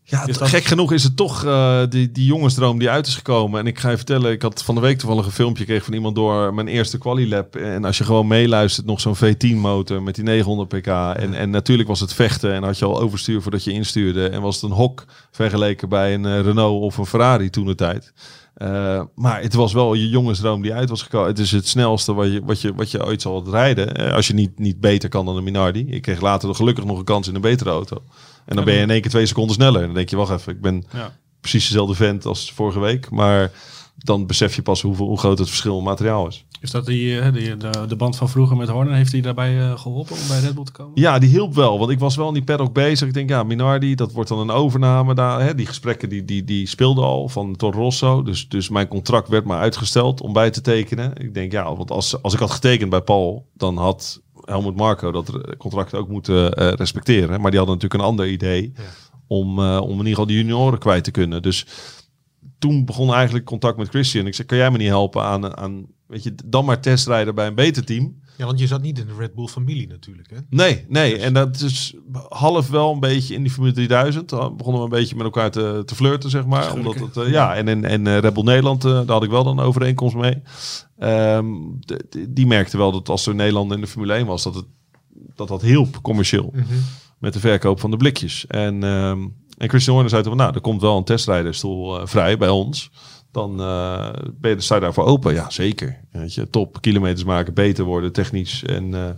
Ja, gek genoeg is het toch uh, die, die jongensdroom die uit is gekomen. En ik ga je vertellen, ik had van de week toevallig een filmpje gekregen van iemand door mijn eerste quali-lab. En als je gewoon meeluistert, nog zo'n V10-motor met die 900 pk. En, en natuurlijk was het vechten en had je al overstuur voordat je instuurde. En was het een hok vergeleken bij een uh, Renault of een Ferrari toen de tijd. Uh, maar het was wel je jongensdroom die uit was gekomen. Het is het snelste wat je, wat je, wat je ooit zal rijden. Als je niet, niet beter kan dan een Minardi. Ik kreeg later gelukkig nog een kans in een betere auto. En dan ben je in één keer twee seconden sneller. En dan denk je, wacht even, ik ben precies dezelfde vent als vorige week. Maar dan besef je pas hoeveel, hoe groot het verschil in materiaal is. Is dat die, eh, die de, de, band van vroeger met Horner, heeft hij daarbij uh, geholpen om bij Red Bull te komen? Ja, die hielp wel. Want ik was wel in die paddock bezig. Ik denk, ja, Minardi, dat wordt dan een overname. Daar, hè, die gesprekken die, die, die speelden al van Toro Rosso. Dus, dus mijn contract werd maar uitgesteld om bij te tekenen. Ik denk, ja, want als, als ik had getekend bij Paul, dan had Helmut Marco dat contract ook moeten uh, respecteren. Maar die hadden natuurlijk een ander idee om, uh, om in ieder geval die junioren kwijt te kunnen. Dus toen begon eigenlijk contact met Christian. Ik zei, kan jij me niet helpen aan, aan weet je, dan maar testrijden bij een beter team? Ja, want je zat niet in de Red Bull familie natuurlijk. Hè? Nee, nee. En dat is half wel een beetje in die Formule 3000. Dan begonnen we een beetje met elkaar te, te flirten, zeg maar. Omdat het, eh, ja, en in en, eh, Red Bull Nederland, eh, daar had ik wel dan een overeenkomst mee. Ehm, de- die merkte wel dat als er Nederland in de Formule 1 was, dat het, dat, dat hielp commercieel. Met de verkoop van de blikjes. En, ehm, en Christian Horner zei toen, van, nou, er komt wel een testrijderstoel eh, vrij bij ons. Dan eh, ben je, sta je daarvoor open. Ja, zeker. Weet je, top. Kilometers maken, beter worden, technisch. En, eh,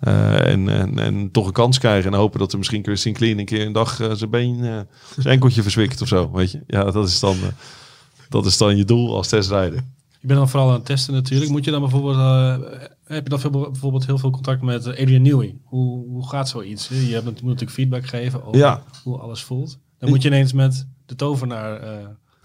eh, en, en, en toch een kans krijgen. En hopen dat er misschien Christian Clean een keer een dag zijn been, zijn enkeltje verzwikt of zo. Weet je? Ja, dat is dan, dat is dan je doel als testrijder. Je bent dan vooral aan het testen natuurlijk. Moet je dan bijvoorbeeld, heb je dan veel, bijvoorbeeld heel veel contact met Adrian Newey? Hoe, hoe gaat zoiets? Je hebt, moet natuurlijk feedback geven over Ja. hoe alles voelt. Dan moet je ineens met de tovenaar...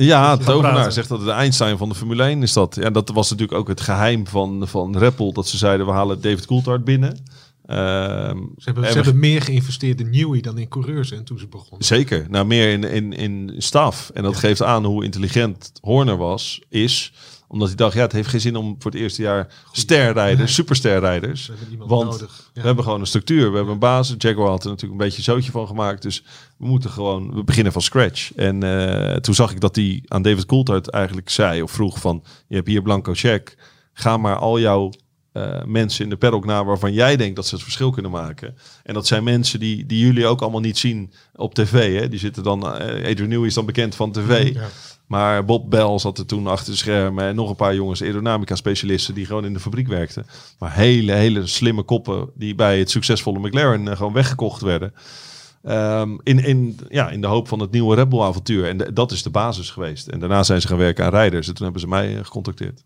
Ja, tovenaar zegt dat het de Einstein van de Formule 1 is dat. Ja, dat was natuurlijk ook het geheim van, van Bull. Dat ze zeiden, we halen David Coulthard binnen. Ehm, Ze hebben, en ze we- hebben meer geïnvesteerd in Newey dan in coureurs hè, toen ze begonnen. Zeker. Nou, meer in, in, in staf. En dat geeft aan hoe intelligent Horner was, is. Omdat hij dacht, ja, het heeft geen zin om voor het eerste jaar sterrijders, supersterrijders. Ze hebben Want nodig. Ja. we hebben gewoon een structuur. We hebben een basis. Jaguar had er natuurlijk een beetje een zootje van gemaakt. Dus we moeten gewoon, we beginnen van scratch. En eh, toen zag ik dat hij aan David Coulthard eigenlijk zei of vroeg van, je hebt hier blanco check. Ga maar al jouw eh, mensen in de paddock na waarvan jij denkt dat ze het verschil kunnen maken. En dat zijn mensen die, die jullie ook allemaal niet zien op tv. Hè? Die zitten dan, eh Adrian Newey is dan bekend van tv. Ja. Maar Bob Bell zat er toen achter de schermen. En nog een paar jongens, aerodynamica specialisten die gewoon in de fabriek werkten. Maar hele, hele slimme koppen die bij het succesvolle McLaren eh, gewoon weggekocht werden. Ehm, in, in, ja, in de hoop van het nieuwe Red Bull avontuur. En de- dat is de basis geweest. En daarna zijn ze gaan werken aan rijders. En toen hebben ze mij eh, gecontacteerd.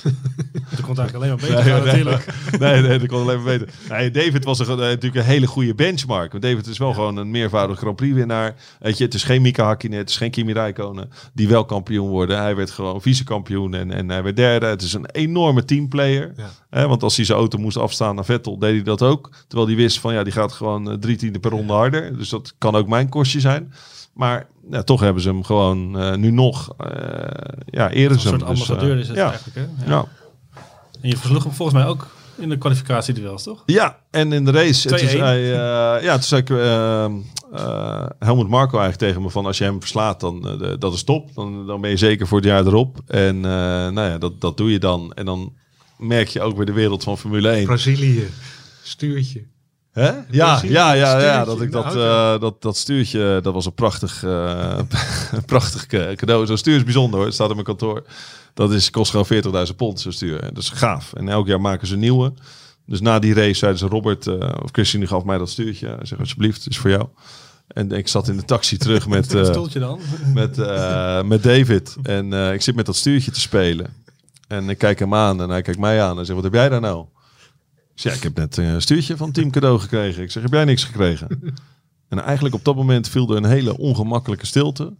dat komt eigenlijk alleen maar beter gaan natuurlijk. nee, nee, dat kon alleen maar weten. Nee, David was een, eh, natuurlijk een hele goede benchmark. Want David is wel gewoon een meervoudig Grand Prix winnaar. Weet je, het is geen Mika Hakkinen, het is geen Kimi Räikkönen die wel kampioen worden. Hij werd gewoon vice-kampioen en, en hij werd derde. Het is een enorme teamplayer. Ja. Hè, want als hij zijn auto moest afstaan naar Vettel, deed hij dat ook. Terwijl hij wist van ja, die gaat gewoon eh, drie tiende per ronde harder. Dus dat kan ook mijn kostje zijn. Maar ja, toch hebben ze hem gewoon eh, nu nog eh ja, eren Een ze soort Dus, ambassadeur eh, is het ja. eigenlijk. Hè? Ja. Ja. En je versloeg hem volgens mij ook in de kwalificatieduels, toch? Ja, en in de race. En toen 2-1. zei, eh, ja, toen zei ik, eh, eh, Helmut Marco eigenlijk tegen me van als je hem verslaat, dan de- dat is top. Dan, dan ben je zeker voor het jaar erop. En eh, nou ja, dat, dat doe je dan. En dan merk je ook weer de wereld van Formule 1. Brazilië, stuurtje. Hè? Ja, ja, ja, ja, dat ik de dat, eh, dat, dat stuurtje, dat was een prachtig, eh, een prachtig ca- cadeau. Zo'n stuur is bijzonder hoor, het staat in mijn kantoor. Dat is, kost gewoon 40.000 pond, zo'n stuur. Dat is gaaf. En elk jaar maken ze een nieuwe. Dus na die race zeiden ze, Robert, eh, of Christine gaf mij dat stuurtje. Hij zegt, alsjeblieft, het is voor jou. En ik zat in de taxi terug met, eh, dan. met, eh, met David. En eh, ik zit met dat stuurtje te spelen. En ik kijk hem aan en hij kijkt mij aan en zegt, wat heb jij daar nou? Ik ja, ik heb net eh, een stuurtje van Team Cadeau gekregen. Ik zeg, heb jij niks gekregen? En eigenlijk op dat moment viel er een hele ongemakkelijke stilte.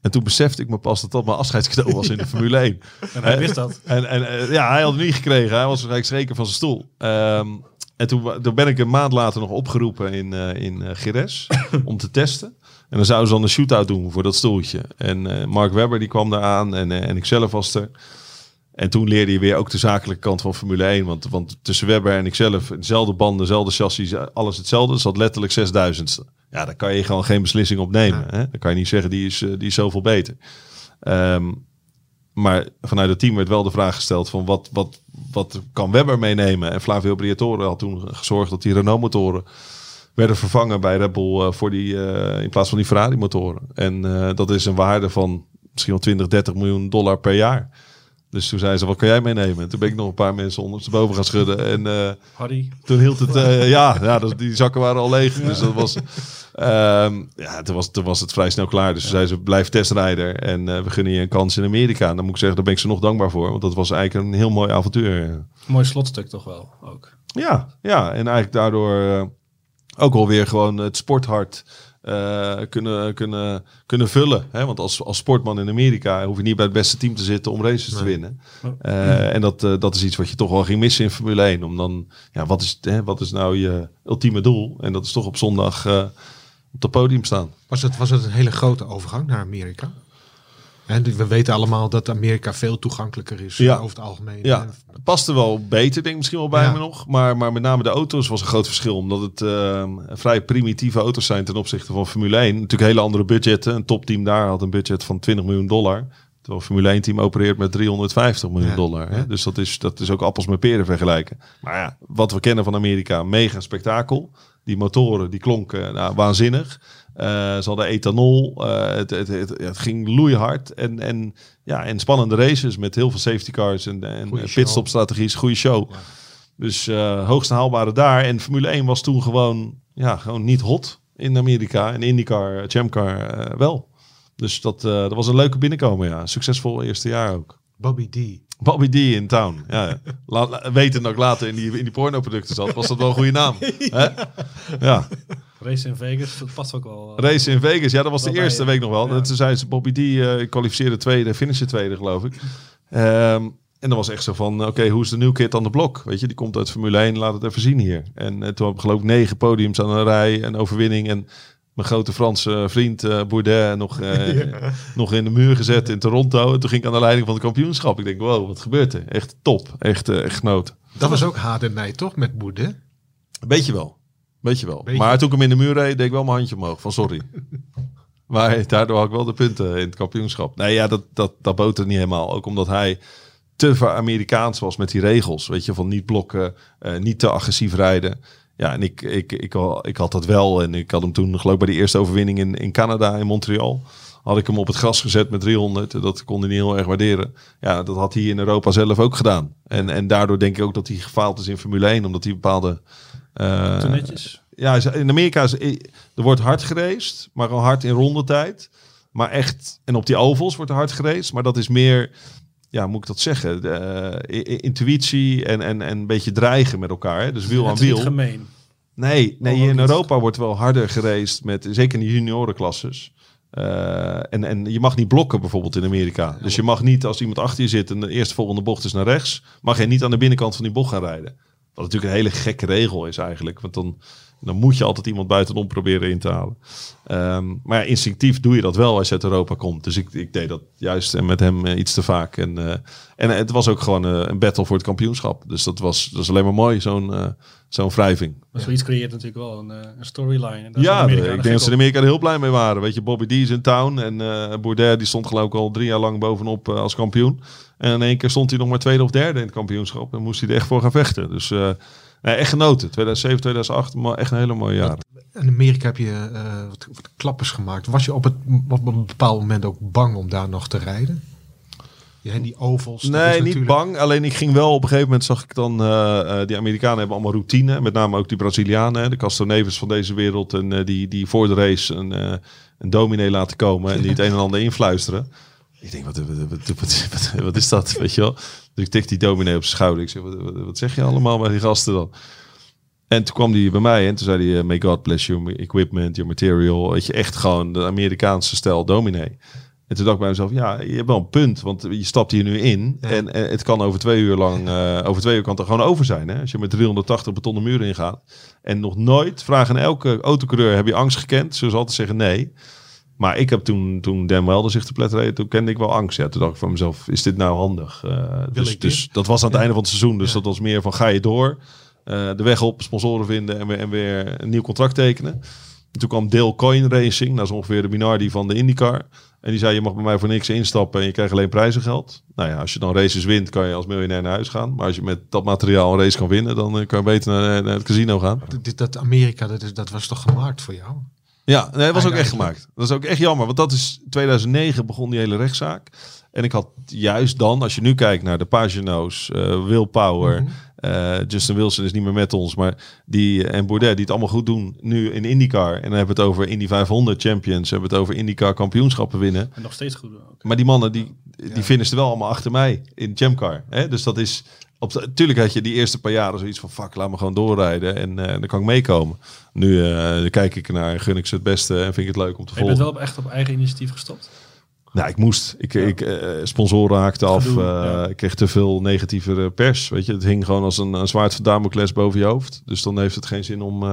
En toen besefte ik me pas dat dat mijn afscheidscadeau was in de Formule 1. En hij wist dat. En, en eh, ja, hij had het niet gekregen. Hij was waarschijnlijk zeker van zijn stoel. Ehm, en toen, ben ik een maand later nog opgeroepen in, eh in eh Gires om te testen. En dan zouden ze dan een shootout doen voor dat stoeltje. En eh, Mark Webber die kwam daar aan en, eh, en ik zelf was er. En toen leerde je weer ook de zakelijke kant van Formule 1. Want, want tussen Webber en ikzelf, dezelfde banden, dezelfde chassis, alles hetzelfde. Er zat letterlijk 6000ste. Ja, daar kan je gewoon geen beslissing op nemen. Hè? Dan kan je niet zeggen, die is, eh, die is zoveel beter. Ehm, maar vanuit het team werd wel de vraag gesteld van wat, wat, wat kan Webber meenemen? En Flavio Briatore had toen gezorgd dat die Renault-motoren werden vervangen bij Red Bull eh, voor die, eh, in plaats van die Ferrari-motoren. En dat is een waarde van misschien wel 20, 30 miljoen dollar per jaar. Dus toen zei ze, wat kan jij meenemen? En toen ben ik nog een paar mensen ondersteboven gaan schudden. En eh, Harry. toen hield het, eh, ja, ja dat, die zakken waren al leeg. Dus dat was, ehm, ja, toen was, toen was het vrij snel klaar. Dus toen zei ze, blijf testrijder en eh, we gunnen je een kans in Amerika. En dan moet ik zeggen, daar ben ik ze nog dankbaar voor. Want dat was eigenlijk een heel mooi avontuur. Mooi slotstuk toch wel ook. Ja, ja en eigenlijk daardoor ook alweer gewoon het sporthart eh, kunnen, kunnen, kunnen vullen. Hè? Want als, als sportman in Amerika hoef je niet bij het beste team te zitten om races te winnen. Eh, en dat, eh, dat is iets wat je toch wel ging missen in Formule 1. Om dan, ja, wat is, hè, wat is nou je ultieme doel? En dat is toch op zondag op het podium staan. Was het, was het een hele grote overgang naar Amerika? En we weten allemaal dat Amerika veel toegankelijker is Ja. over het algemeen. Ja, het paste wel beter, denk ik misschien wel bij Ja. me nog. Maar, maar met name de auto's was een groot verschil. Omdat het ehm, vrij primitieve auto's zijn ten opzichte van Formule 1. Natuurlijk hele andere budgetten. Een topteam daar had een budget van 20 miljoen dollar. Terwijl Formule 1 team opereert met 350 miljoen Ja. dollar. Hè? Dus dat is, dat is ook appels met peren vergelijken. Maar ja, wat we kennen van Amerika, mega spektakel. Die motoren, die klonken nou, waanzinnig. Eh, ze hadden ethanol. Eh, het, het, het, het ging loeihard. En, en, ja, en spannende races met heel veel safety cars en, en show. pitstopstrategies. Goede show. Ja. Dus eh hoogste haalbare daar. En Formule 1 was toen gewoon, ja, gewoon niet hot in Amerika. En IndyCar, Chamcar eh, wel. Dus dat, eh, dat was een leuke binnenkomen, ja. Succesvol eerste jaar ook. Bobby D. Bobby D in town. Ja, ja. La, la- weten dat ik later in die, in die pornoproducten zat, was dat wel een goede naam. Hè? Ja, Race in Vegas, dat past ook wel. eh, race in Vegas. Ja, dat was de eerste week nog wel. Ja. Toen zei ze, Bobby D eh kwalificeerde tweede, finishte tweede, geloof ik. Ehm, en dan was echt zo van, oké, hoe is de new kid aan de blok? Weet je, die komt uit Formule 1, laat het even zien hier. En eh, toen heb ik geloof ik negen podiums aan een rij en overwinning. En mijn grote Franse vriend eh Bourdain nog, eh, nog in de muur gezet in Toronto. En toen ging ik aan de leiding van het kampioenschap. Ik denk, wow, wat gebeurt er? Echt top. Echt, echt genoten. Dat was ook Hadenij, toch? Met Boede. Weet je wel. Weet je wel. Beetje. Maar toen ik hem in de muur reed, deed ik wel mijn handje omhoog. Van sorry. maar daardoor had ik wel de punten in het kampioenschap. Nee, ja, dat, dat, dat boterde niet helemaal. Ook omdat hij te Amerikaans was met die regels. Weet je, van niet blokken, eh, niet te agressief rijden. Ja, en ik, ik, ik, ik had dat wel. En ik had hem toen, geloof ik, bij die eerste overwinning in, in Canada, in Montreal. Had ik hem op het gras gezet met 300. En Dat kon hij niet heel erg waarderen. Ja, dat had hij in Europa zelf ook gedaan. En, en daardoor denk ik ook dat hij gefaald is in Formule 1. Omdat hij bepaalde... eh, netjes. ja, in Amerika is, er wordt hard geraced, maar al hard in rondetijd. Maar echt, en op die ovals wordt er hard geraced, maar dat is meer, ja, moet ik dat zeggen? De, eh, intuïtie en, en, en een beetje dreigen met elkaar. Hè? Dus wiel aan Het is niet wiel. gemeen. Nee, nee in. Europa wordt wel harder geraced, met, zeker in de juniorenklasses. Eh, en, en je mag niet blokken bijvoorbeeld in Amerika. Dus je mag niet, als iemand achter je zit en de eerste volgende bocht is naar rechts, mag je niet aan de binnenkant van die bocht gaan rijden. Wat natuurlijk een hele gekke regel is eigenlijk. Want dan, dan moet je altijd iemand buitenom proberen in te halen. Ehm, maar ja, instinctief doe je dat wel als je uit Europa komt. Dus ik, ik deed dat juist en met hem eh, iets te vaak. En, eh, en het was ook gewoon eh, een battle voor het kampioenschap. Dus dat was, dat was alleen maar mooi, zo'n zo'n wrijving. Maar zoiets creëert natuurlijk wel een, een storyline. En daar Ja, de ik denk dat ze in Amerika er heel blij mee waren. Weet je, Bobby D is in town en Bourdais die stond geloof ik al drie jaar lang bovenop als kampioen. En in één keer stond hij nog maar tweede of derde in het kampioenschap en moest hij er echt voor gaan vechten. Dus nee, echt genoten. 2007, 2008, maar echt een hele mooie jaren. In Amerika heb je eh, wat, wat klappers gemaakt. Was je op, het, op een bepaald moment ook bang om daar nog te rijden? Ja, die ovals. Nee, niet natuurlijk- bang. Alleen ik ging wel op een gegeven moment zag ik dan eh, die Amerikanen hebben allemaal routine, met name ook die Brazilianen, de Castroneves van deze wereld en die die voor de race een, een dominee laten komen en die het een en ander influisteren. Ik denk, wat, wat, wat, is dat, weet je wel? Dus ik tik die dominee op zijn schouder. Ik zeg, wat, zeg je allemaal bij die gasten dan? En toen kwam hij bij mij en toen zei hij, eh, may God bless your equipment, your material. Weet je, echt gewoon de Amerikaanse stijl dominee. En toen dacht ik bij mezelf, ja, je hebt wel een punt, want je stapt hier nu in Ja. en, en het kan over twee uur lang, eh, over twee uur kan het er gewoon over zijn. Hè? Als je met 380 betonnen muren ingaat. En nog nooit, vraag aan elke autocoureur, heb je angst gekend? Zullen ze altijd zeggen nee. Maar ik heb toen, toen Dan Welder zich te pletten reed, toen kende ik wel angst. Ja, toen dacht ik van mezelf, is dit nou handig? Eh, dus, dus dat was aan het Ja. einde van het seizoen. Dus Ja. dat was meer van, ga je door? eh, de weg op, sponsoren vinden en weer, en weer een nieuw contract tekenen. En toen kwam Dale Coin Racing, dat is ongeveer de Minardi van de IndyCar. En die zei, je mag bij mij voor niks instappen en je krijgt alleen prijzengeld. Nou ja, als je dan races wint, kan je als miljonair naar huis gaan. Maar als je met dat materiaal een race kan winnen, dan eh, kan je beter naar, naar het casino gaan. Dit, dat Amerika, dat, is, dat was toch gemaakt voor jou? Ja, nee, dat was ook echt gemaakt. Dat is ook echt jammer, want dat is 2009 begon die hele rechtszaak. En ik had juist dan, als je nu kijkt naar de Pagino's, eh Will Power, Mhm. eh, Justin Wilson is niet meer met ons, maar die eh, en Baudet die het allemaal goed doen nu in IndyCar. En dan hebben we het over Indy 500 champions, hebben we het over IndyCar kampioenschappen winnen. En nog steeds goed doen. Maar die mannen die, die finishen wel allemaal achter mij in Jamcar. Hè? Dus dat is. Op, natuurlijk had je die eerste paar jaren zoiets van fuck, laat me gewoon doorrijden en eh, dan kan ik meekomen. Nu eh, kijk ik naar, gun ik ze het beste en vind ik het leuk om te Maar je bent volgen. wel op- echt op eigen initiatief gestopt. Nou, ik moest. Ik, ik, eh, sponsoren af. Ja. Ik kreeg te veel negatieve pers. Weet je, het hing gewoon als een, een zwaard van Damocles boven je hoofd. Dus dan heeft het geen zin om.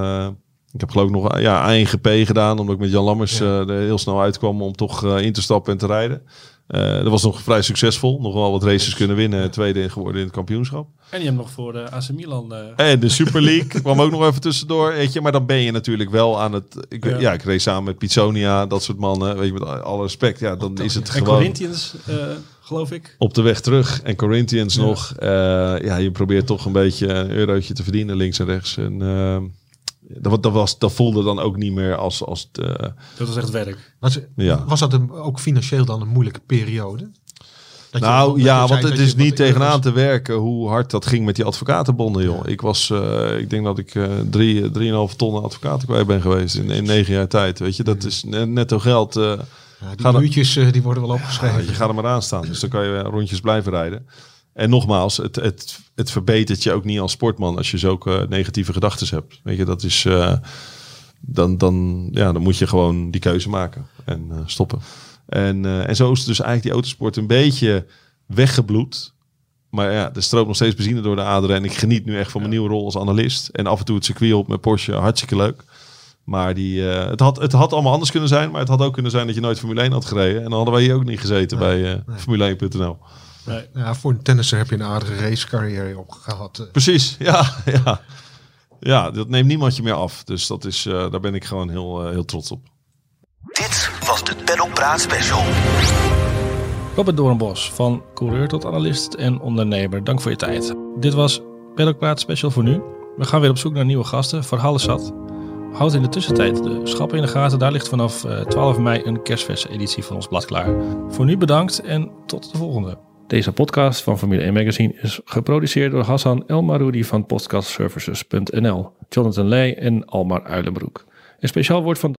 ik heb geloof ik nog ja, ANGP gedaan, omdat ik met Jan Lammers Ja. er heel snel uitkwam om toch in te stappen en te rijden. Eh, dat was nog vrij succesvol. Nog wel wat races kunnen winnen. Tweede geworden in het kampioenschap. En je hebt nog voor de AC Milan... eh, En de Super League kwam ook nog even tussendoor. Weet je, maar dan ben je natuurlijk wel aan het. Ik, Ja. ja. ik reed samen met Pizzonia, dat soort mannen. Weet je, met alle respect. Ja, dan is het en gewoon Corinthians, eh, geloof ik. op de weg terug. En Corinthians Ja. nog. Eh, ja, je probeert toch een beetje een eurotje te verdienen links en rechts. En eh, dat, dat, was, dat voelde dan ook niet meer als. als het, eh, Dat was echt werk. Was, Ja. was dat een, ook financieel dan een moeilijke periode? Dat nou je ja, zei want het is niet tegenaan te werken hoe hard dat ging met die advocatenbonden, joh. Ik was, eh, ik denk dat ik eh drie, drieënhalf ton advocaten kwijt ben geweest in, in negen jaar tijd. Weet je, dat is ne- netto geld. eh, Ja, die uurtjes die worden wel opgeschreven. je gaat er maar aan staan. Dus dan kan je rondjes blijven rijden. En nogmaals, het, het, het verbetert je ook niet als sportman als je zulke negatieve gedachten hebt. Weet je, dat is. eh, dan, dan, ja, dan moet je gewoon die keuze maken en eh, stoppen. En, eh, en zo is dus eigenlijk die autosport een beetje weggebloed. Maar ja, er stroomt nog steeds benzine door de aderen. En ik geniet nu echt van mijn nieuwe rol als analist. En af en toe het circuit op met Porsche, hartstikke leuk. Maar die, eh, het, had, het had allemaal anders kunnen zijn. Maar het had ook kunnen zijn dat je nooit Formule 1 had gereden. En dan hadden wij hier ook niet gezeten bij eh Formule1.nl. Nee. Ja, voor een tennisser heb je een aardige racecarrière opgehad. eh. Precies, ja, ja. Ja, dat neemt niemand je meer af. Dus dat is, eh, daar ben ik gewoon heel, eh, heel trots op. Dit was de Paddock Praat Special. Robert Doornbos, van coureur tot analist en ondernemer. Dank voor je tijd. Dit was Paddock Praat Special voor nu. We gaan weer op zoek naar nieuwe gasten voor Hallesat. Houd in de tussentijd de schappen in de gaten. Daar ligt vanaf eh, 12 mei een kerstverse editie van ons blad klaar. Voor nu bedankt en tot de volgende. Deze podcast van Formule 1 Magazine is geproduceerd door Hassan El Maroudi van podcastservices.nl, Jonathan Leij en Almar Uilenbroek. Een speciaal woord van